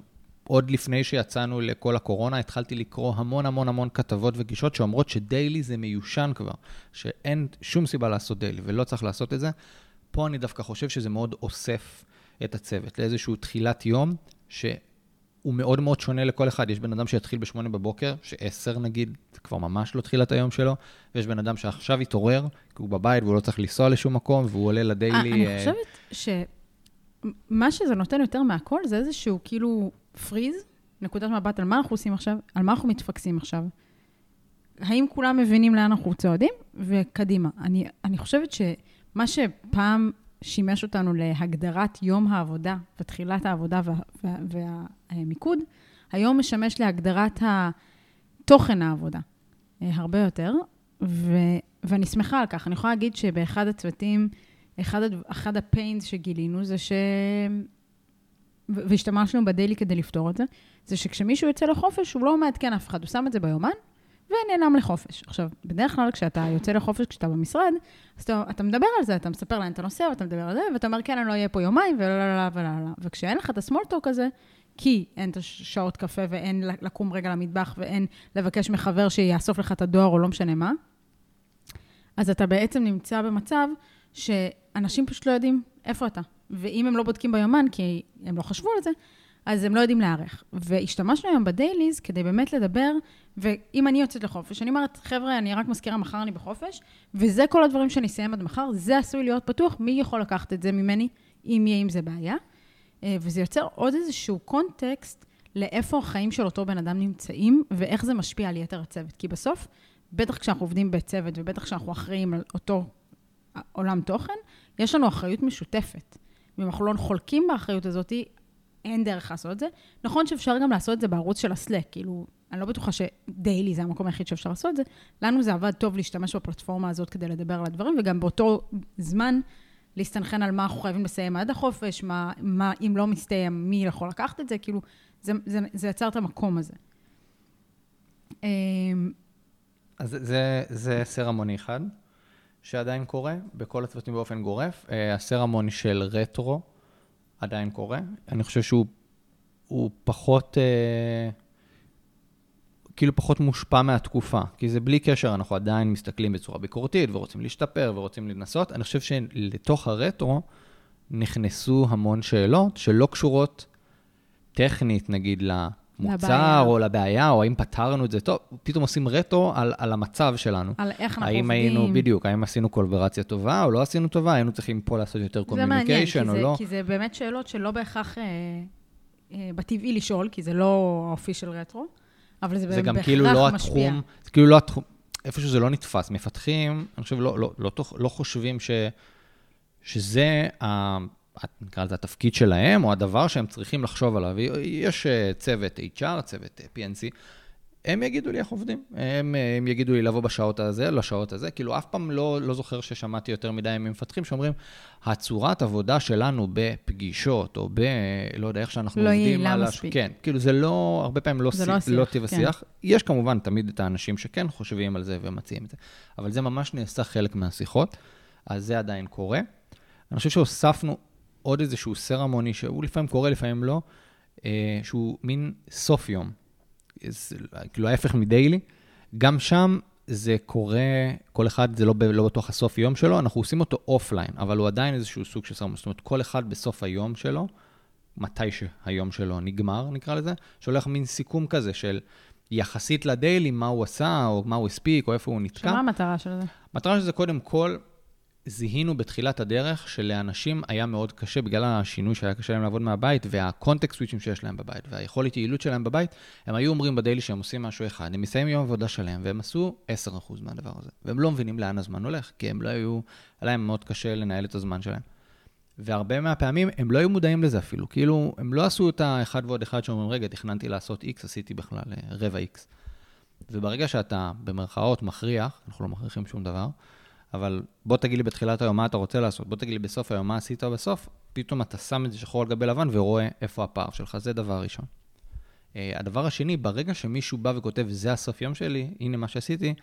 עוד לפני שיצאנו לכל הקורונה, התחלתי לקרוא המון המון המון כתבות וגישות שאומרות שדיילי זה מיושן כבר, שאין שום סיבה לעשות דיילי ולא צריך לעשות את זה. פה אני דווקא חושב שזה מאוד אוסף את הצוות לאיזשהו תחילת יום, שהוא מאוד מאוד שונה לכל אחד. יש בן אדם שיתחיל ב-8 בבוקר, ש-10 נגיד, זה כבר ממש לא תחילת היום שלו, ויש בן אדם שעכשיו התעורר, כי הוא בבית והוא לא צריך לנסוע לשום מקום, והוא עולה לדיילי. אני אה, חושבת ש... מה שזה נותן יותר מהכל זה איזשהו כאילו פריז, נקודת מבט על מה אנחנו עושים עכשיו, על מה אנחנו מתפקסים עכשיו. האם כולם מבינים לאן אנחנו צועדים? וקדימה. אני, אני חושבת שמה שפעם שימש אותנו להגדרת יום העבודה ותחילת העבודה וה, וה, והמיקוד, היום משמש להגדרת תוכן העבודה אה, הרבה יותר, ו, ואני שמחה על כך. אני יכולה להגיד שבאחד הצוותים, אחד, אחד הפיינס שגילינו זה ש... והשתמשנו בדיילי כדי לפתור את זה, זה שכשמישהו יוצא לחופש, הוא לא מעדכן אף אחד, הוא שם את זה ביומן, ונעלם לחופש. עכשיו, בדרך כלל כשאתה יוצא לחופש, כשאתה במשרד, אז אתה, אתה מדבר על זה, אתה מספר לאן אתה נוסע, ואתה מדבר על זה, ואתה אומר, כן, אני לא אהיה פה יומיים, ולא, לא, לא, ולא, לא. וכשאין לך את הסמולטוק הזה, כי אין את השעות קפה, ואין לקום רגע למטבח, ואין לבקש מחבר שיאסוף לך את הדואר, או לא משנה מה, אז אתה בעצם נמצא במצב שאנשים פשוט לא יודעים איפה אתה. ואם הם לא בודקים ביומן, כי הם לא חשבו על זה, אז הם לא יודעים להיערך. והשתמשנו היום בדייליז כדי באמת לדבר, ואם אני יוצאת לחופש, אני אומרת, חבר'ה, אני רק מזכירה, מחר אני בחופש, וזה כל הדברים שאני אסיים עד מחר, זה עשוי להיות פתוח, מי יכול לקחת את זה ממני, אם יהיה עם זה בעיה. אה, וזה יוצר עוד איזשהו קונטקסט לאיפה החיים של אותו בן אדם נמצאים, ואיך זה משפיע על יתר הצוות. כי בסוף, בטח כשאנחנו עובדים בצוות, ובטח כשאנחנו אחראים על אותו עולם תוכן, יש לנו אחריות משותפת. ואם אנחנו לא חולקים באחריות הזאת, אין דרך לעשות את זה. נכון שאפשר גם לעשות את זה בערוץ של הסלק, כאילו, אני לא בטוחה שדיילי זה המקום היחיד שאפשר לעשות את זה. לנו זה עבד טוב להשתמש בפלטפורמה הזאת כדי לדבר על הדברים, וגם באותו זמן להסתנכן על מה אנחנו חייבים לסיים עד החופש, מה, מה אם לא מסתיים, מי יכול לקחת את זה, כאילו, זה, זה, זה יצר את המקום הזה. אז זה, זה סרמוני אחד. שעדיין קורה, בכל הצוותים באופן גורף. אה, הסרמון של רטרו עדיין קורה. אני חושב שהוא הוא פחות, אה, כאילו פחות מושפע מהתקופה. כי זה בלי קשר, אנחנו עדיין מסתכלים בצורה ביקורתית ורוצים להשתפר ורוצים לנסות. אני חושב שלתוך הרטרו נכנסו המון שאלות שלא קשורות טכנית, נגיד, למוצר לבעיה. או לבעיה, או האם פתרנו את זה טוב, פתאום עושים רטרו על, על המצב שלנו. על איך אנחנו האם עובדים. היינו, בדיוק, האם עשינו קולבורציה טובה או לא עשינו טובה, היינו צריכים פה לעשות יותר communication או זה, לא. כי זה באמת שאלות שלא בהכרח אה, אה, בטבעי לשאול, כי זה לא האופי של רטרו, אבל זה, זה גם כאילו לא משפיע. התחום, זה כאילו לא התחום, איפשהו זה לא נתפס. מפתחים, אני חושב, לא, לא, לא, לא, לא חושבים ש, שזה ה... נקרא לזה התפקיד שלהם, או הדבר שהם צריכים לחשוב עליו. יש אה, צוות HR, צוות אה, PNC, הם יגידו לי איך עובדים. הם, אה, הם יגידו לי לבוא בשעות הזה, לשעות הזה. כאילו, אף פעם לא, לא זוכר ששמעתי יותר מדי ממפתחים שאומרים, הצורת עבודה שלנו בפגישות, או ב... לא יודע, איך שאנחנו לא עובדים על... לא יעילה מספיק. כן, כאילו, זה לא, הרבה פעמים לא, לא, לא טיב כן. השיח. יש כמובן תמיד את האנשים שכן חושבים על זה ומציעים את זה, אבל זה ממש נעשה חלק מהשיחות, אז זה עדיין קורה. אני חושב שהוספנו עוד איזשהו ceremony, שהוא לפעמים קורה, לפעמים לא, אה, שהוא מין סוף יום. כאילו ההפך מ daily. גם שם זה קורה, כל אחד זה לא, לא בתוך הסוף יום שלו, אנחנו עושים אותו offline, אבל הוא עדיין איזשהו סוג של ceremony. זאת אומרת, כל אחד בסוף היום שלו, מתי שהיום שלו נגמר, נקרא לזה, שולח מין סיכום כזה של יחסית לדיילי, מה הוא עשה, או מה הוא הספיק, או איפה הוא נתקע. שמה המטרה של זה? המטרה של זה קודם כל, זיהינו בתחילת הדרך שלאנשים היה מאוד קשה, בגלל השינוי שהיה קשה להם לעבוד מהבית, והקונטקסט סוויצ'ים שיש להם בבית, והיכולת יעילות שלהם בבית, הם היו אומרים בדיילי שהם עושים משהו אחד, הם מסיימים יום עבודה שלהם, והם עשו 10% מהדבר הזה. והם לא מבינים לאן הזמן הולך, כי הם לא היו, היה להם מאוד קשה לנהל את הזמן שלהם. והרבה מהפעמים הם לא היו מודעים לזה אפילו, כאילו, הם לא עשו את האחד ועוד אחד שאומרים, רגע, תכננתי לעשות X, עשיתי בכלל אה, רבע X. וברגע שאתה, במרכאות, מכריח, אנחנו לא מכריחים שום דבר, אבל בוא תגיד לי בתחילת היום מה אתה רוצה לעשות, בוא תגיד לי בסוף היום מה עשית בסוף, פתאום אתה שם את זה שחור על גבי לבן ורואה איפה הפער שלך, זה דבר ראשון. Uh, הדבר השני, ברגע שמישהו בא וכותב, זה הסוף יום שלי, הנה מה שעשיתי,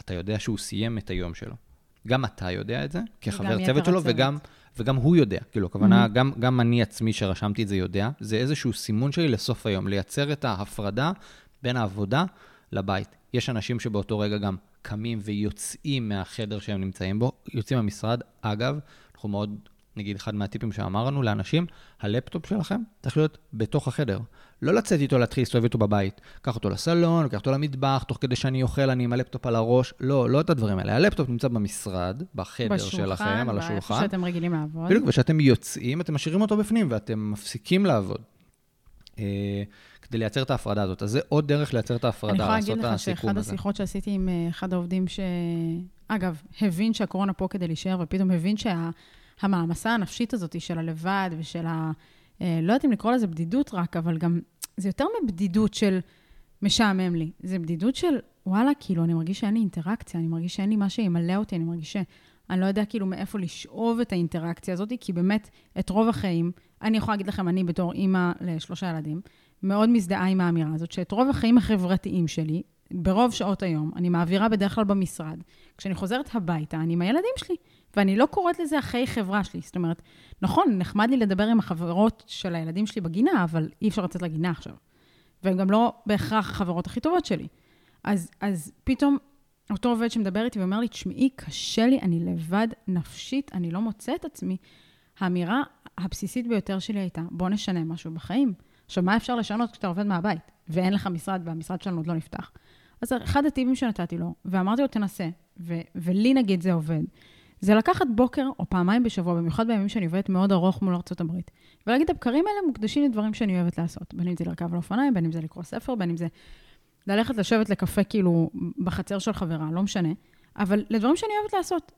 אתה יודע שהוא סיים את היום שלו. גם אתה יודע את זה, כחבר צוות שלו, וגם, וגם הוא יודע. כאילו, הכוונה, mm-hmm. גם, גם אני עצמי שרשמתי את זה יודע, זה איזשהו סימון שלי לסוף היום, לייצר את ההפרדה בין העבודה לבית. יש אנשים שבאותו רגע גם קמים ויוצאים מהחדר שהם נמצאים בו, יוצאים מהמשרד. אגב, אנחנו מאוד, נגיד, אחד מהטיפים שאמרנו לאנשים, הלפטופ שלכם צריך להיות בתוך החדר. לא לצאת איתו, להתחיל להסתובב איתו בבית. קח אותו לסלון, לקח אותו למטבח, תוך כדי שאני אוכל, אני עם הלפטופ על הראש. לא, לא את הדברים האלה. הלפטופ נמצא במשרד, בחדר בשולחן, שלכם, על השולחן. בשולחן, שאתם רגילים לעבוד. בדיוק, וכשאתם יוצאים, אתם משאירים אותו בפנים ואתם מפסיקים לעבוד. כדי לייצר את ההפרדה הזאת. אז זה עוד דרך לייצר את ההפרדה, לעשות את הסיכום הזה. אני יכולה להגיד לך שאחד השיחות שעשיתי עם אה, אחד העובדים, שאגב, הבין שהקורונה פה כדי להישאר, ופתאום הבין שהמעמסה הנפשית הזאת של הלבד ושל ה... אה, לא יודעת אם לקרוא לזה בדידות רק, אבל גם, זה יותר מבדידות של משעמם לי. זה בדידות של, וואלה, כאילו, אני מרגיש שאין לי אינטראקציה, אני מרגיש שאין לי מה שימלא אותי, אני מרגיש שאני לא יודע כאילו מאיפה לשאוב את האינטראקציה הזאת, כי באמת, את רוב החיים, אני יכולה להגיד לכם, אני בתור אימא לשלושה ילדים, מאוד מזדהה עם האמירה הזאת, שאת רוב החיים החברתיים שלי, ברוב שעות היום, אני מעבירה בדרך כלל במשרד. כשאני חוזרת הביתה, אני עם הילדים שלי, ואני לא קוראת לזה החיי חברה שלי. זאת אומרת, נכון, נחמד לי לדבר עם החברות של הילדים שלי בגינה, אבל אי אפשר לצאת לגינה עכשיו. והן גם לא בהכרח החברות הכי טובות שלי. אז, אז פתאום אותו עובד שמדבר איתי ואומר לי, תשמעי, קשה לי, אני לבד נפשית, אני לא מוצא את עצמי. האמירה הבסיסית ביותר שלי הייתה, בוא נשנה משהו בחיים. עכשיו, מה אפשר לשנות כשאתה עובד מהבית, ואין לך משרד, והמשרד שלנו עוד לא נפתח? אז אחד הטיפים שנתתי לו, ואמרתי לו, תנסה, ו- ולי נגיד זה עובד, זה לקחת בוקר או פעמיים בשבוע, במיוחד בימים שאני עובדת מאוד ארוך מול ארה"ב, ולהגיד, הבקרים האלה מוקדשים לדברים שאני אוהבת לעשות, בין אם זה לרכב על אופניים, בין אם זה לקרוא ספר, בין אם זה ללכת לשבת לקפה כאילו בחצר של חברה, לא משנה, אבל לדברים שאני אוהבת לעשות.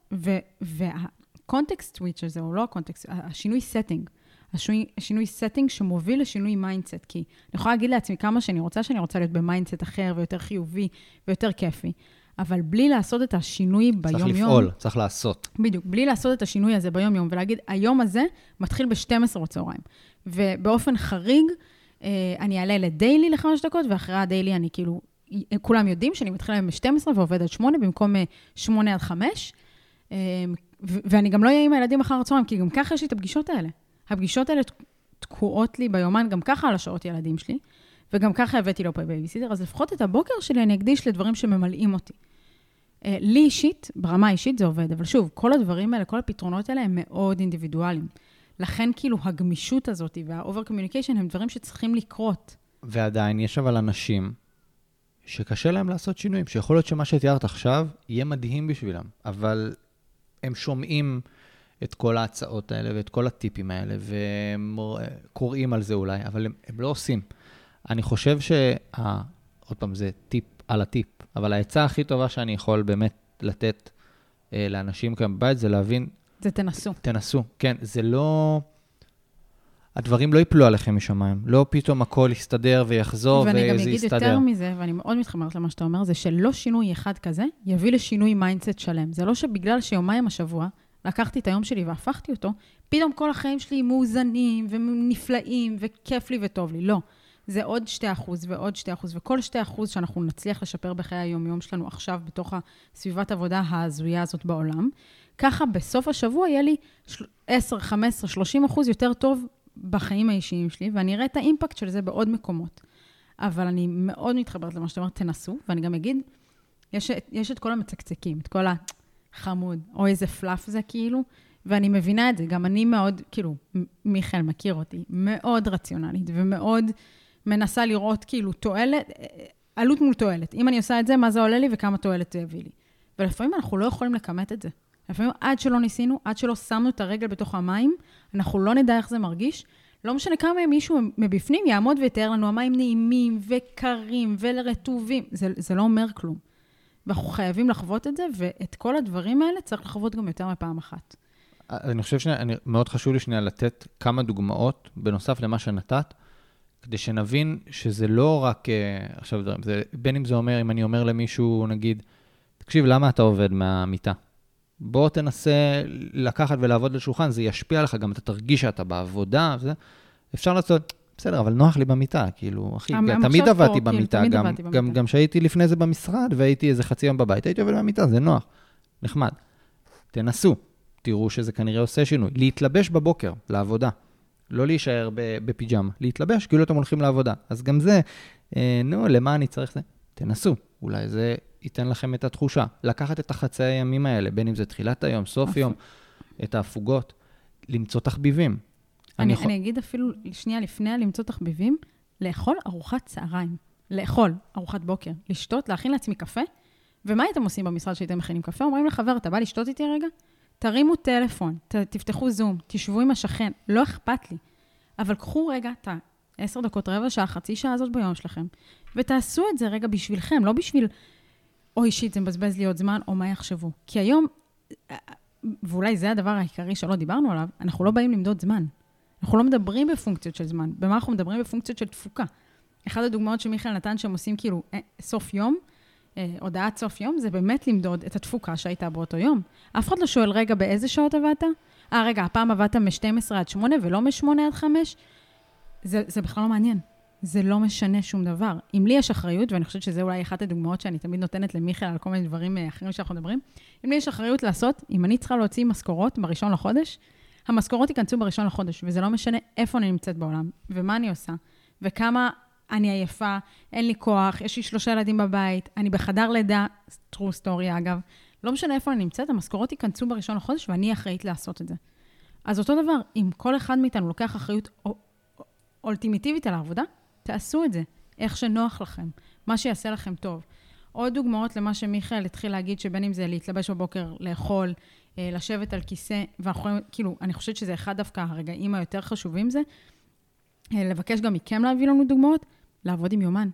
וה context switch הזה, או לא ה context, השינוי setting, השינוי, השינוי setting שמוביל לשינוי mindset, כי אני יכולה להגיד לעצמי כמה שאני רוצה, שאני רוצה להיות ב mindset אחר ויותר חיובי ויותר כיפי, אבל בלי לעשות את השינוי ביום-יום... צריך לפעול, צריך לעשות. בדיוק, בלי לעשות את השינוי הזה ביום-יום ולהגיד, היום הזה מתחיל ב-12 בצהריים. ובאופן חריג, אה, אני אעלה ל daily לחמש דקות, ואחרי ה daily אני כאילו, כולם יודעים שאני מתחילה עם 12 ועובד עד 8 במקום 8 אה, עד 5. ואני גם לא אהיה עם הילדים אחר הצהריים, כי גם ככה יש לי את הפגישות האלה. הפגישות האלה תקועות לי ביומן, גם ככה על השעות ילדים שלי, וגם ככה הבאתי לו בייביסיטר, אז לפחות את הבוקר שלי אני אקדיש לדברים שממלאים אותי. אה, לי אישית, ברמה האישית זה עובד, אבל שוב, כל הדברים האלה, כל הפתרונות האלה הם מאוד אינדיבידואליים. לכן כאילו הגמישות הזאת וה over communication הם דברים שצריכים לקרות. ועדיין יש אבל אנשים שקשה להם לעשות שינויים, שיכול להיות שמה שתיארת עכשיו יהיה מדהים בשבילם, אבל הם שומעים את כל ההצעות האלה ואת כל הטיפים האלה, והם קוראים על זה אולי, אבל הם, הם לא עושים. אני חושב שה... עוד פעם, זה טיפ על הטיפ, אבל העצה הכי טובה שאני יכול באמת לתת אה, לאנשים כאן בבית זה להבין... זה תנסו. תנסו, כן. זה לא... הדברים לא ייפלו עליכם משמיים. לא פתאום הכל יסתדר ויחזור וזה יסתדר. ואני גם אגיד יותר מזה, ואני מאוד מתחברת למה שאתה אומר, זה שלא שינוי אחד כזה יביא לשינוי mindset שלם. זה לא שבגלל שיומיים השבוע לקחתי את היום שלי והפכתי אותו, פתאום כל החיים שלי מאוזנים ונפלאים וכיף לי וטוב לי. לא. זה עוד 2% ועוד 2%, וכל 2% שאנחנו נצליח לשפר בחיי היום-יום שלנו עכשיו, בתוך הסביבת עבודה ההזויה הזאת בעולם, ככה בסוף השבוע יהיה לי 10, 15, 30 אחוז יותר טוב בחיים האישיים שלי, ואני אראה את האימפקט של זה בעוד מקומות. אבל אני מאוד מתחברת למה שאתה אומר, תנסו, ואני גם אגיד, יש, יש את כל המצקצקים, את כל החמוד, או איזה פלאף זה כאילו, ואני מבינה את זה, גם אני מאוד, כאילו, מיכאל מכיר אותי, מאוד רציונלית ומאוד מנסה לראות כאילו תועלת, עלות מול תועלת. אם אני עושה את זה, מה זה עולה לי וכמה תועלת זה יביא לי. ולפעמים אנחנו לא יכולים לכמת את זה. לפעמים עד שלא ניסינו, עד שלא שמנו את הרגל בתוך המים, אנחנו לא נדע איך זה מרגיש. לא משנה כמה מישהו מבפנים יעמוד ויתאר לנו, המים נעימים וקרים ולרטובים. זה, זה לא אומר כלום. ואנחנו חייבים לחוות את זה, ואת כל הדברים האלה צריך לחוות גם יותר מפעם אחת. אני חושב שמאוד חשוב לי שנייה לתת כמה דוגמאות, בנוסף למה שנתת, כדי שנבין שזה לא רק אה, עכשיו זה, בין אם זה אומר, אם אני אומר למישהו, נגיד, תקשיב, למה אתה עובד מהמיטה? בוא תנסה לקחת ולעבוד על שולחן, זה ישפיע עליך, גם אתה תרגיש שאתה בעבודה, וזה. אפשר לעשות, בסדר, אבל נוח לי במיטה, כאילו, אחי, תמיד עבדתי במיטה, גם, כשהייתי לפני זה במשרד והייתי איזה חצי יום בבית, הייתי עובד במיטה, זה נוח, נחמד. תנסו, תראו שזה כנראה עושה שינוי. להתלבש בבוקר לעבודה, לא להישאר בפיג'מה, להתלבש כאילו אתם הולכים לעבודה. אז גם זה, אה, נו, למה אני צריך זה? תנסו, אולי זה ייתן לכם את התחושה. לקחת את החצי הימים האלה, בין אם זה תחילת היום, סוף יום, את ההפוגות, למצוא תחביבים. אני, אני, יכול... אני אגיד אפילו שנייה לפני למצוא תחביבים, לאכול ארוחת צהריים. לאכול ארוחת בוקר, לשתות, להכין לעצמי קפה. ומה הייתם עושים במשרד שהייתם מכינים קפה? אומרים לחבר, אתה בא לשתות איתי רגע? תרימו טלפון, ת, תפתחו זום, תשבו עם השכן, לא אכפת לי. אבל קחו רגע את העשר דקות, רבע שעה, חצי שעה הזאת ביום שלכם, ותעשו את זה רגע בשבילכם, לא בשביל, אוי שיט, זה מבזבז לי עוד זמן, או מה יחשבו. כי היום, ואולי זה הדבר העיקרי שלא דיברנו עליו, אנחנו לא באים למדוד זמן. אנחנו לא מדברים בפונקציות של זמן. במה אנחנו מדברים? בפונקציות של תפוקה. אחת הדוגמאות שמיכאל נתן, שהם עושים כאילו אה, סוף יום, אה, הודעת סוף יום, זה באמת למדוד את התפוקה שהייתה באותו יום. אף אחד לא שואל, רגע, באיזה שעות עבדת? אה, רגע, הפעם עבדת מ-12 עד 8 ולא מ-8 עד 5? זה, זה בכלל לא מעניין. זה לא משנה שום דבר. אם לי יש אחריות, ואני חושבת שזו אולי אחת הדוגמאות שאני תמיד נותנת למיכאל על כל מיני דברים אה, אחרים שאנחנו מדברים, אם לי יש אחריות לעשות, אם אני צריכה להוציא משכורות בראשון לחודש, המשכורות ייכנסו בראשון לחודש, וזה לא משנה איפה אני נמצאת בעולם, ומה אני עושה, וכמה אני עייפה, אין לי כוח, יש לי שלושה ילדים בבית, אני בחדר לידה, true story אגב, לא משנה איפה אני נמצאת, המשכורות ייכנסו בראשון לחודש ואני אחראית לעשות את זה. אז אותו דבר, אם כל אחד מאיתנו לוקח אחריות אולטימיטיבית על העבודה, תעשו את זה, איך שנוח לכם, מה שיעשה לכם טוב. עוד דוגמאות למה שמיכאל התחיל להגיד, שבין אם זה להתלבש בבוקר, לאכול, לשבת על כיסא, ואנחנו יכולים, כאילו, אני חושבת שזה אחד דווקא הרגעים היותר חשובים זה, אה, לבקש גם מכם להביא לנו דוגמאות, לעבוד עם יומן.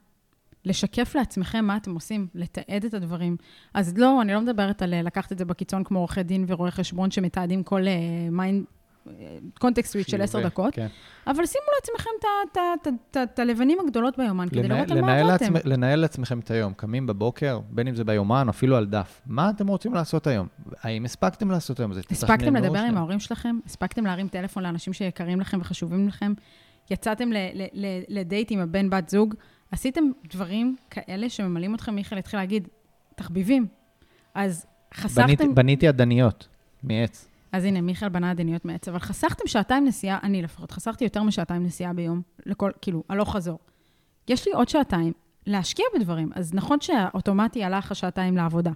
לשקף לעצמכם מה אתם עושים, לתעד את הדברים. אז לא, אני לא מדברת על אה, לקחת את זה בקיצון כמו עורכי דין ורואי חשבון שמתעדים כל mind, context switch של עשר דקות, כן. אבל שימו לעצמכם את הלבנים הגדולות ביומן, כדי לראות על מה עבדתם. לנהל לעצמכם את היום, קמים בבוקר, בין אם זה ביומן, אפילו על דף. מה אתם רוצים לעשות היום? האם הספקתם לעשות היום? הספקתם לדבר עם ההורים שלכם? הספקתם להרים טלפון לאנשים שיקרים לכם וחשובים לכם? יצאתם לדייט עם הבן בת זוג? עשיתם דברים כאלה שממלאים אתכם, מיכאל התחיל להגיד, תחביבים. אז חסכתם... בניתי עדניות מעץ. אז הנה, מיכאל בנה עדניות מעץ, אבל חסכתם שעתיים נסיעה, אני לפחות, חסכתי יותר משעתיים נסיעה ביום, לכל, כאילו, הלוך חזור. יש לי עוד שעתיים להשקיע בדברים, אז נכון שהאוטומטי הלך השעתיים לעבודה,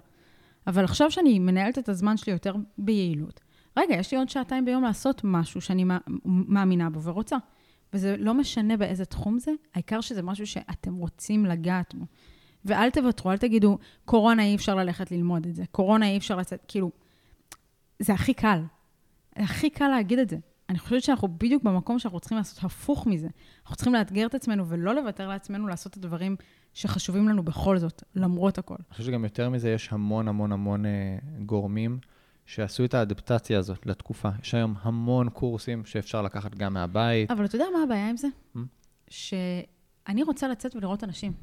אבל עכשיו שאני מנהלת את הזמן שלי יותר ביעילות, רגע, יש לי עוד שעתיים ביום לעשות משהו שאני מאמינה בו ורוצה. וזה לא משנה באיזה תחום זה, העיקר שזה משהו שאתם רוצים לגעת בו. ואל תוותרו, אל תגידו, קורונה אי אפשר ללכת ללמוד את זה, קורונה אי אפשר לצאת, כאילו, זה הכי קל. הכי קל להגיד את זה. אני חושבת שאנחנו בדיוק במקום שאנחנו צריכים לעשות הפוך מזה. אנחנו צריכים לאתגר את עצמנו ולא לוותר לעצמנו לעשות את הדברים שחשובים לנו בכל זאת, למרות הכל. אני חושב שגם יותר מזה, יש המון המון המון אה, גורמים שעשו את האדפטציה הזאת לתקופה. יש היום המון קורסים שאפשר לקחת גם מהבית. אבל אתה יודע מה הבעיה עם זה? Hmm? שאני רוצה לצאת ולראות אנשים.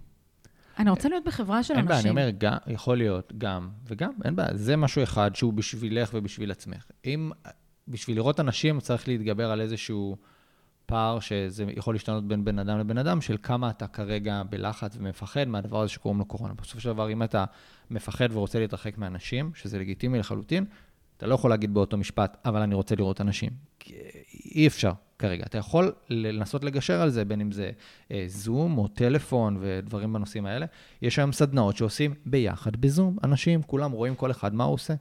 אני רוצה להיות בחברה של אין אנשים. אין בעיה, אני אומר, גם, יכול להיות גם וגם, אין בעיה. זה משהו אחד שהוא בשבילך ובשביל עצמך. אם בשביל לראות אנשים צריך להתגבר על איזשהו פער שזה יכול להשתנות בין בן אדם לבן אדם, של כמה אתה כרגע בלחץ ומפחד מהדבר הזה שקוראים לו קורונה. בסופו של דבר, אם אתה מפחד ורוצה להתרחק מאנשים, שזה לגיטימי לחלוטין, אתה לא יכול להגיד באותו משפט, אבל אני רוצה לראות אנשים. אי אפשר כרגע. אתה יכול לנסות לגשר על זה, בין אם זה אה, זום או טלפון ודברים בנושאים האלה. יש היום סדנאות שעושים ביחד בזום. אנשים, כולם רואים כל אחד מה הוא עושה.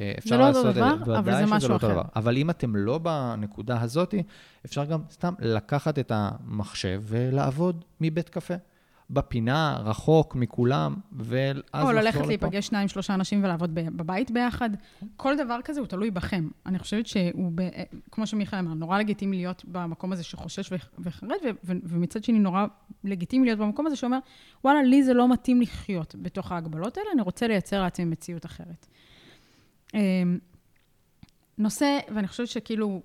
אה, אפשר זה לא אותו דבר, אבל זה משהו לא אחר. דבר. אבל אם אתם לא בנקודה הזאת, אפשר גם סתם לקחת את המחשב ולעבוד מבית קפה. בפינה, רחוק מכולם, ואז לחזור לפה. או ללכת להיפגש שניים, שלושה אנשים ולעבוד בבית ביחד. כל דבר כזה הוא תלוי בכם. אני חושבת שהוא, ב, כמו שמיכאל אמר, נורא לגיטימי להיות במקום הזה שחושש וחרד, ומצד שני נורא לגיטימי להיות במקום הזה שאומר, וואלה, לי זה לא מתאים לחיות בתוך ההגבלות האלה, אני רוצה לייצר לעצמי מציאות אחרת. אמ, נושא, ואני חושבת שכאילו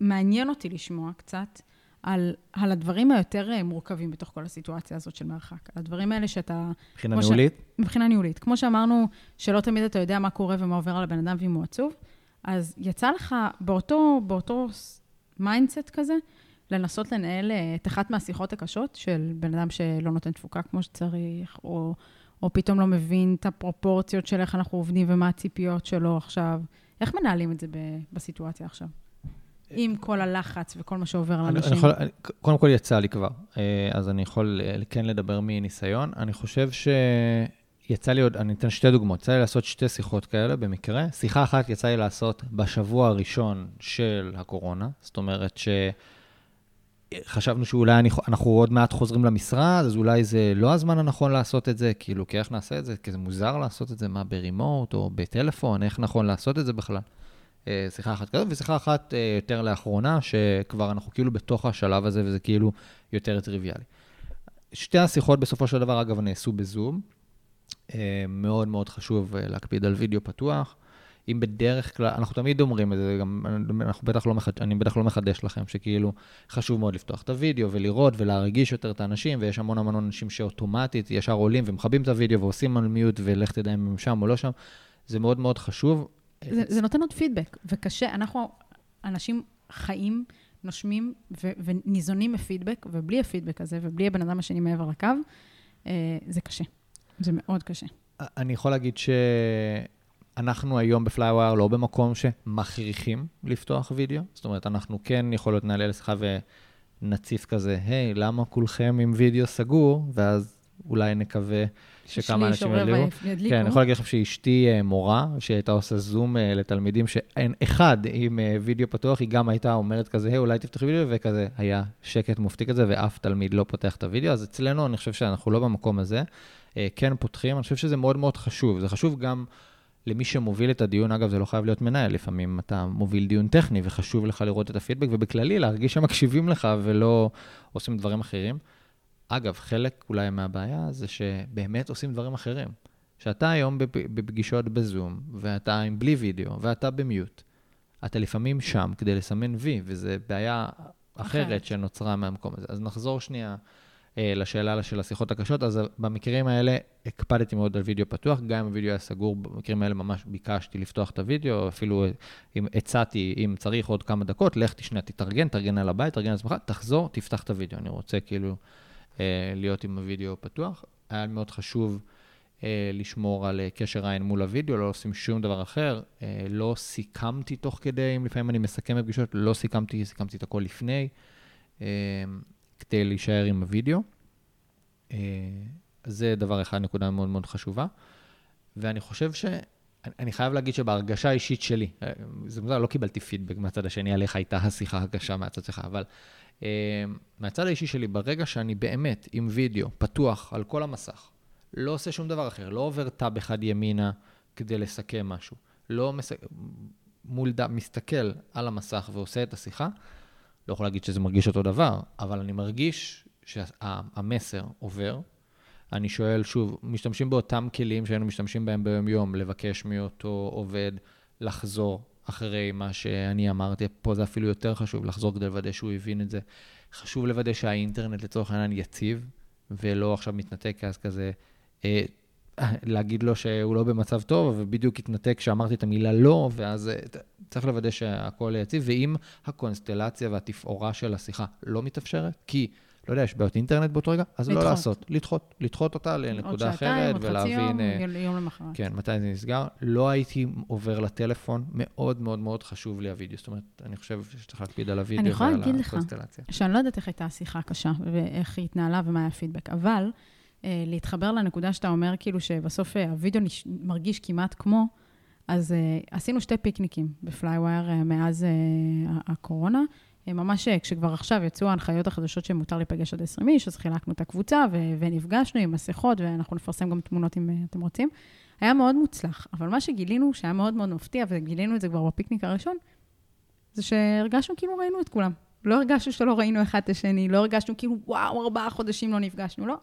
מעניין אותי לשמוע קצת, על, על הדברים היותר אה, מורכבים בתוך כל הסיטואציה הזאת של מרחק. על הדברים האלה שאתה... מבחינה ניהולית? ש... מבחינה ניהולית. כמו שאמרנו, שלא תמיד אתה יודע מה קורה ומה עובר על הבן אדם ואם הוא עצוב, אז יצא לך באותו, באותו mindset כזה, לנסות לנהל אה, את אחת מהשיחות הקשות של בן אדם שלא נותן תפוקה כמו שצריך, או, או פתאום לא מבין את הפרופורציות של איך אנחנו עובדים ומה הציפיות שלו עכשיו. איך מנהלים את זה בסיטואציה עכשיו? עם כל הלחץ וכל מה שעובר על אנשים? יכול, קודם כל יצא לי כבר, אה, אז אני יכול אה, כן לדבר מניסיון. אני חושב שיצא לי עוד, אני אתן שתי דוגמאות. יצא לי לעשות שתי שיחות כאלה במקרה. שיחה אחת יצא לי לעשות בשבוע הראשון של הקורונה, זאת אומרת ש... חשבנו שאולי אני, אנחנו עוד מעט חוזרים למשרד, אז אולי זה לא הזמן הנכון לעשות את זה, כאילו, כי איך נעשה את זה? כי זה מוזר לעשות את זה, מה, ברימוט או בטלפון, איך נכון לעשות את זה בכלל? אה, שיחה אחת כזאת, ושיחה אחת אה, יותר לאחרונה, שכבר אנחנו כאילו בתוך השלב הזה, וזה כאילו יותר טריוויאלי. שתי השיחות בסופו של דבר, אגב, נעשו בזום. אה, מאוד מאוד חשוב להקפיד על וידאו פתוח. אם בדרך כלל, אנחנו תמיד אומרים את זה, גם אנחנו בטח לא מחדש, אני בטח לא מחדש לכם, שכאילו חשוב מאוד לפתוח את הוידאו ולראות ולהרגיש יותר את האנשים, ויש המון המון אנשים שאוטומטית ישר עולים ומכבים את הוידאו ועושים על מיוט, ולך תדע אם הם שם או לא שם. זה מאוד מאוד חשוב. זה, נותן עוד פידבק, וקשה, אנחנו אנשים חיים, נושמים ו- וניזונים מפידבק, ובלי הפידבק הזה, ובלי הבן אדם השני מעבר לקו, אה, זה קשה. זה מאוד קשה. אני יכול להגיד שאנחנו היום בפלייווייר לא במקום שמכריחים לפתוח וידאו, זאת אומרת, אנחנו כן יכול להיות נעלה לשיחה ונציף כזה, היי, למה כולכם עם וידאו סגור? ואז אולי נקווה שכמה אנשים ידליקו. כן, אני יכול להגיד לכם שאשתי אה, מורה, שהייתה עושה זום אה, לתלמידים שאין אחד עם אה, וידאו פתוח, היא גם הייתה אומרת כזה, היי, אולי תפתחי וידאו, וכזה היה שקט מופתי כזה, ואף תלמיד לא פותח את הוידאו. אז אצלנו, אני חושב שאנחנו לא במקום הזה. כן פותחים, אני חושב שזה מאוד מאוד חשוב. זה חשוב גם למי שמוביל את הדיון, אגב, זה לא חייב להיות מנהל, לפעמים אתה מוביל דיון טכני, וחשוב לך לראות את הפידבק, ובכללי, להרגיש שמקשיבים לך ולא עושים דברים אחרים. אגב, חלק אולי מהבעיה זה שבאמת עושים דברים אחרים. שאתה היום בפגישות בזום, ואתה עם בלי וידאו, ואתה במיוט, אתה לפעמים שם כדי לסמן וי, וזו בעיה אחרת שנוצרה מהמקום הזה. אז נחזור שנייה אה, לשאלה של השיחות הקשות. אז במקרים האלה הקפדתי מאוד על וידאו פתוח, גם אם הוידאו היה סגור, במקרים האלה ממש ביקשתי לפתוח את הוידאו, אפילו אם הצעתי, אם צריך עוד כמה דקות, לך תשנה, תתארגן, תארגן על הבית, תארגן על עצמך, תחזור, תפתח את הוידאו. אני רוצה כאילו... אה, להיות עם הוידאו פתוח. היה מאוד חשוב אה, לשמור על אה, קשר עין מול הוידאו, לא עושים שום דבר אחר. אה, לא סיכמתי תוך כדי, אם לפעמים אני מסכם בפגישות, לא סיכמתי, סיכמתי את הכל לפני, כדי להישאר עם הוידאו. זה דבר אחד, נקודה מאוד מאוד חשובה. ואני חושב ש... אני חייב להגיד שבהרגשה האישית שלי, זה מוזר, לא קיבלתי פידבק מהצד השני על איך הייתה השיחה הקשה מהצד שלך, אבל uh, מהצד האישי שלי, ברגע שאני באמת עם וידאו פתוח על כל המסך, לא עושה שום דבר אחר, לא עובר טאב אחד ימינה כדי לסכם משהו, לא מס... מול ד... מסתכל על המסך ועושה את השיחה, לא יכול להגיד שזה מרגיש אותו דבר, אבל אני מרגיש שהמסר עובר. אני שואל שוב, משתמשים באותם כלים שהיינו משתמשים בהם ביום-יום, לבקש מאותו עובד לחזור אחרי מה שאני אמרתי, פה זה אפילו יותר חשוב, לחזור כדי לוודא שהוא הבין את זה. חשוב לוודא שהאינטרנט לצורך העניין יציב, ולא עכשיו מתנתק, אז כזה אה, להגיד לו שהוא לא במצב טוב, ובדיוק התנתק כשאמרתי את המילה לא, ואז אה, צריך לוודא שהכל יציב. ואם הקונסטלציה והתפאורה של השיחה לא מתאפשרת, כי, לא יודע, יש בעיות אינטרנט באותו רגע, אז לא לדחות. לא לעשות, לדחות, לדחות אותה לנקודה אחרת, ולהבין... עוד שעתיים, עוד חצי יום, יום למחרת. כן, מתי זה נסגר. לא הייתי עובר לטלפון, מאוד מאוד מאוד חשוב לי הווידאו. זאת אומרת, אני חושב שצריך להקפיד על הווידאו ועל הקונסטלציה. אני יכולה להגיד לך, שאני לא יודעת איך הייתה השיחה הקשה, ואיך היא התנהלה ומה היה הפידבק, אבל... אה, להתחבר לנקודה שאתה אומר, כאילו שבסוף אה, הווידאו נש... מרגיש כמעט כמו, אז אה, עשינו שתי פיקניקים בפלייווייר אה, מאז אה, הקורונה. אה, ממש כשכבר עכשיו יצאו ההנחיות החדשות שמותר להיפגש עד 20 איש, אז חילקנו את הקבוצה ו- ונפגשנו עם מסכות, ואנחנו נפרסם גם תמונות אם אה, אתם רוצים. היה מאוד מוצלח, אבל מה שגילינו, שהיה מאוד מאוד מפתיע, וגילינו את זה כבר בפיקניק הראשון, זה שהרגשנו כאילו ראינו את כולם. לא הרגשנו שלא ראינו אחד את השני, לא הרגשנו כאילו, וואו, ארבעה חודשים לא נפגשנו, לא.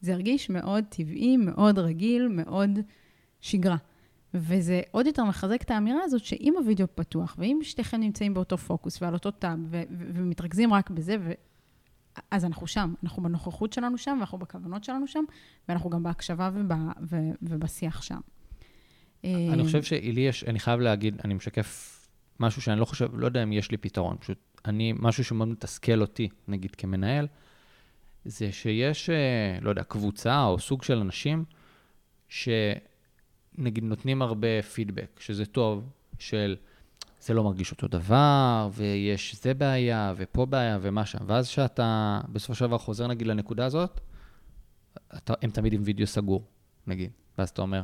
זה הרגיש מאוד טבעי, מאוד רגיל, מאוד שגרה. וזה עוד יותר מחזק את האמירה הזאת שאם הווידאו פתוח, ואם שתיכם נמצאים באותו פוקוס ועל אותו טאב, ו- ו- ומתרכזים רק בזה, ו- אז אנחנו שם, אנחנו בנוכחות שלנו שם, ואנחנו בכוונות שלנו שם, ואנחנו גם בהקשבה וב- ו- ובשיח שם. אני חושב שלי יש, אני חייב להגיד, אני משקף משהו שאני לא חושב, לא יודע אם יש לי פתרון, פשוט אני, משהו שמאוד מתסכל אותי, נגיד כמנהל, זה שיש, אה, לא יודע, קבוצה או סוג של אנשים שנגיד נותנים הרבה פידבק, שזה טוב, של זה לא מרגיש אותו דבר, ויש זה בעיה, ופה בעיה, ומה שם. ואז כשאתה בסופו של דבר חוזר נגיד לנקודה הזאת, אתה, הם תמיד עם וידאו סגור, נגיד. ואז אתה אומר,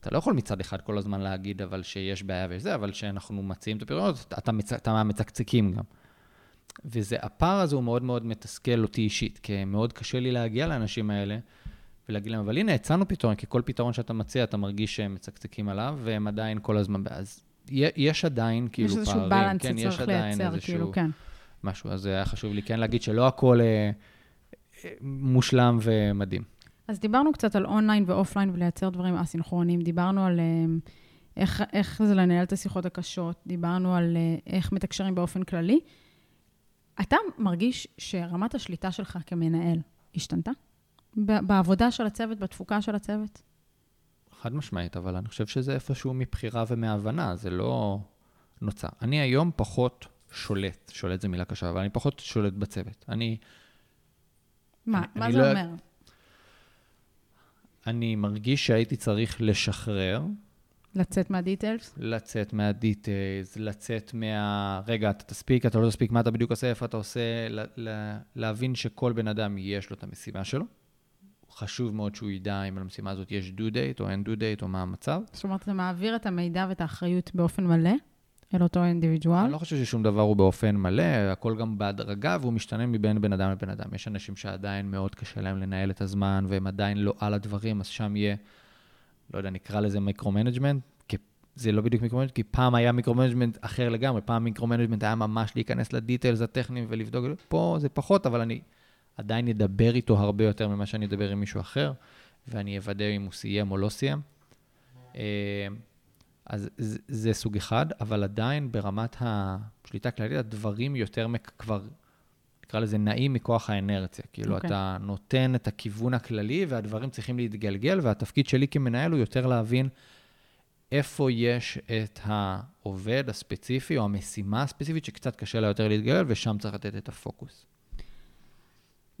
אתה לא יכול מצד אחד כל הזמן להגיד אבל שיש בעיה ויש זה, אבל כשאנחנו מציעים את הפריונות, אתה, מצ... אתה מהמצקצקים גם. וזה, הפער הזה הוא מאוד מאוד מתסכל אותי אישית, כי מאוד קשה לי להגיע לאנשים האלה ולהגיד להם, אבל הנה, הצענו פתרון, כי כל פתרון שאתה מציע, אתה מרגיש שהם מצקצקים עליו, והם עדיין כל הזמן, אז יש עדיין כאילו פערים. יש איזשהו בלנס כן, שצריך לייצר, כאילו, כן. משהו, אז היה חשוב לי כן להגיד שלא הכל אה, אה, מושלם ומדהים. אז דיברנו קצת על online ו offline ולייצר דברים אסינכרונים, דיברנו על... אה, איך, איך זה לנהל את השיחות הקשות, דיברנו על אה, איך מתקשרים באופן כללי. אתה מרגיש שרמת השליטה שלך כמנהל השתנתה? בעבודה של הצוות, בתפוקה של הצוות? חד משמעית, אבל אני חושב שזה איפשהו מבחירה ומהבנה, זה לא נוצר. אני היום פחות שולט, שולט זו מילה קשה, אבל אני פחות שולט בצוות. אני... מה? אני, מה אני זה לא... אומר? אני מרגיש שהייתי צריך לשחרר לצאת מה details? לצאת מה details, לצאת מה... רגע, אתה תספיק, אתה לא תספיק, מה אתה בדיוק עושה, איפה אתה עושה, לה, לה, להבין שכל בן אדם יש לו את המשימה שלו. חשוב מאוד שהוא ידע אם למשימה הזאת יש דו דייט או אין דו דייט או מה המצב. זאת אומרת, אתה מעביר את המידע ואת האחריות באופן מלא אל אותו אינדיבידואל? אני לא חושב ששום דבר הוא באופן מלא, הכל גם בהדרגה והוא משתנה מבין בן אדם לבן אדם. יש אנשים שעדיין מאוד קשה להם לנהל את הזמן והם עדיין לא על הדברים, אז שם יהיה... לא יודע, נקרא לזה micro-management, זה לא בדיוק micro-management, כי פעם היה micro-management אחר לגמרי, פעם micro-management היה ממש להיכנס ל details הטכניים ולבדוק, פה זה פחות, אבל אני עדיין אדבר איתו הרבה יותר ממה שאני אדבר עם מישהו אחר, ואני אוודא אם הוא סיים או לא סיים. אה, אז זה סוג אחד, אבל עדיין ברמת השליטה הכללית, הדברים יותר כבר נקרא לזה נעים מכוח האנרציה. כאילו, okay. אוקיי. אתה נותן את הכיוון הכללי, והדברים צריכים להתגלגל, והתפקיד שלי כמנהל הוא יותר להבין איפה יש את העובד הספציפי, או המשימה הספציפית, שקצת קשה לה יותר להתגלגל, ושם צריך לתת את הפוקוס.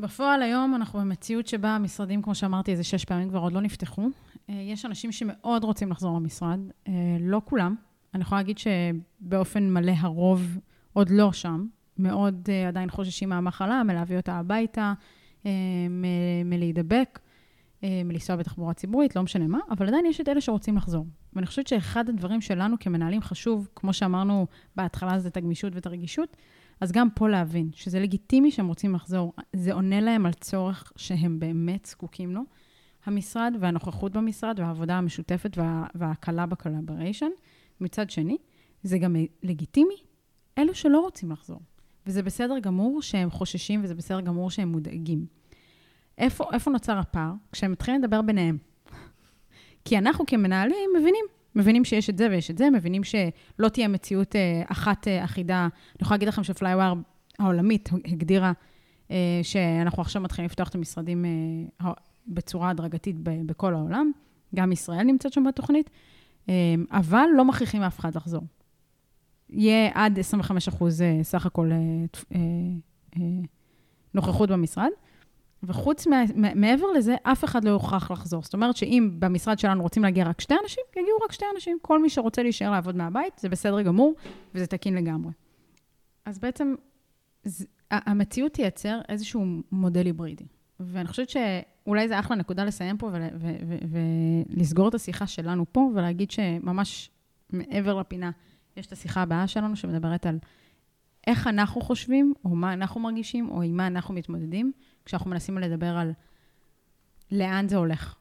בפועל היום אנחנו במציאות שבה המשרדים, כמו שאמרתי, איזה שש פעמים כבר עוד לא נפתחו. אה, יש אנשים שמאוד רוצים לחזור למשרד, אה, לא כולם. אני יכולה להגיד שבאופן מלא הרוב עוד לא שם. מאוד uh, עדיין חוששים מהמחלה, מלהביא אותה הביתה, מלהידבק, מלנסוע בתחבורה ציבורית, לא משנה מה, אבל עדיין יש את אלה שרוצים לחזור. ואני חושבת שאחד הדברים שלנו כמנהלים חשוב, כמו שאמרנו בהתחלה, זה את הגמישות ואת הרגישות, אז גם פה להבין שזה לגיטימי שהם רוצים לחזור. זה עונה להם על צורך שהם באמת זקוקים לו. המשרד והנוכחות במשרד והעבודה המשותפת וה, וההקלה בקולבריישן. מצד שני, זה גם לגיטימי אלו שלא רוצים לחזור. וזה בסדר גמור שהם חוששים וזה בסדר גמור שהם מודאגים. איפה, איפה נוצר הפער? כשהם מתחילים לדבר ביניהם. כי אנחנו כמנהלים מבינים, מבינים שיש את זה ויש את זה, מבינים שלא תהיה מציאות אה, אחת אה, אחידה. אני יכולה להגיד לכם שפלייוואר העולמית הגדירה אה, שאנחנו עכשיו מתחילים לפתוח את המשרדים בצורה הדרגתית בכל העולם. גם ישראל נמצאת שם בתוכנית, אבל לא מכריחים אף אחד לחזור. יהיה עד 25 אחוז סך הכל נוכחות במשרד. וחוץ, מה, מעבר לזה, אף אחד לא יוכרח לחזור. זאת אומרת שאם במשרד שלנו רוצים להגיע רק שתי אנשים, יגיעו רק שתי אנשים. כל מי שרוצה להישאר לעבוד מהבית, זה בסדר גמור, וזה תקין לגמרי. אז בעצם, זה, המציאות תייצר איזשהו מודל היברידי. ואני חושבת שאולי זה אחלה נקודה לסיים פה ולסגור את השיחה שלנו פה, ולהגיד שממש מעבר לפינה, יש את השיחה הבאה שלנו שמדברת על איך אנחנו חושבים, או מה אנחנו מרגישים, או עם מה אנחנו מתמודדים, כשאנחנו מנסים לדבר על לאן זה הולך.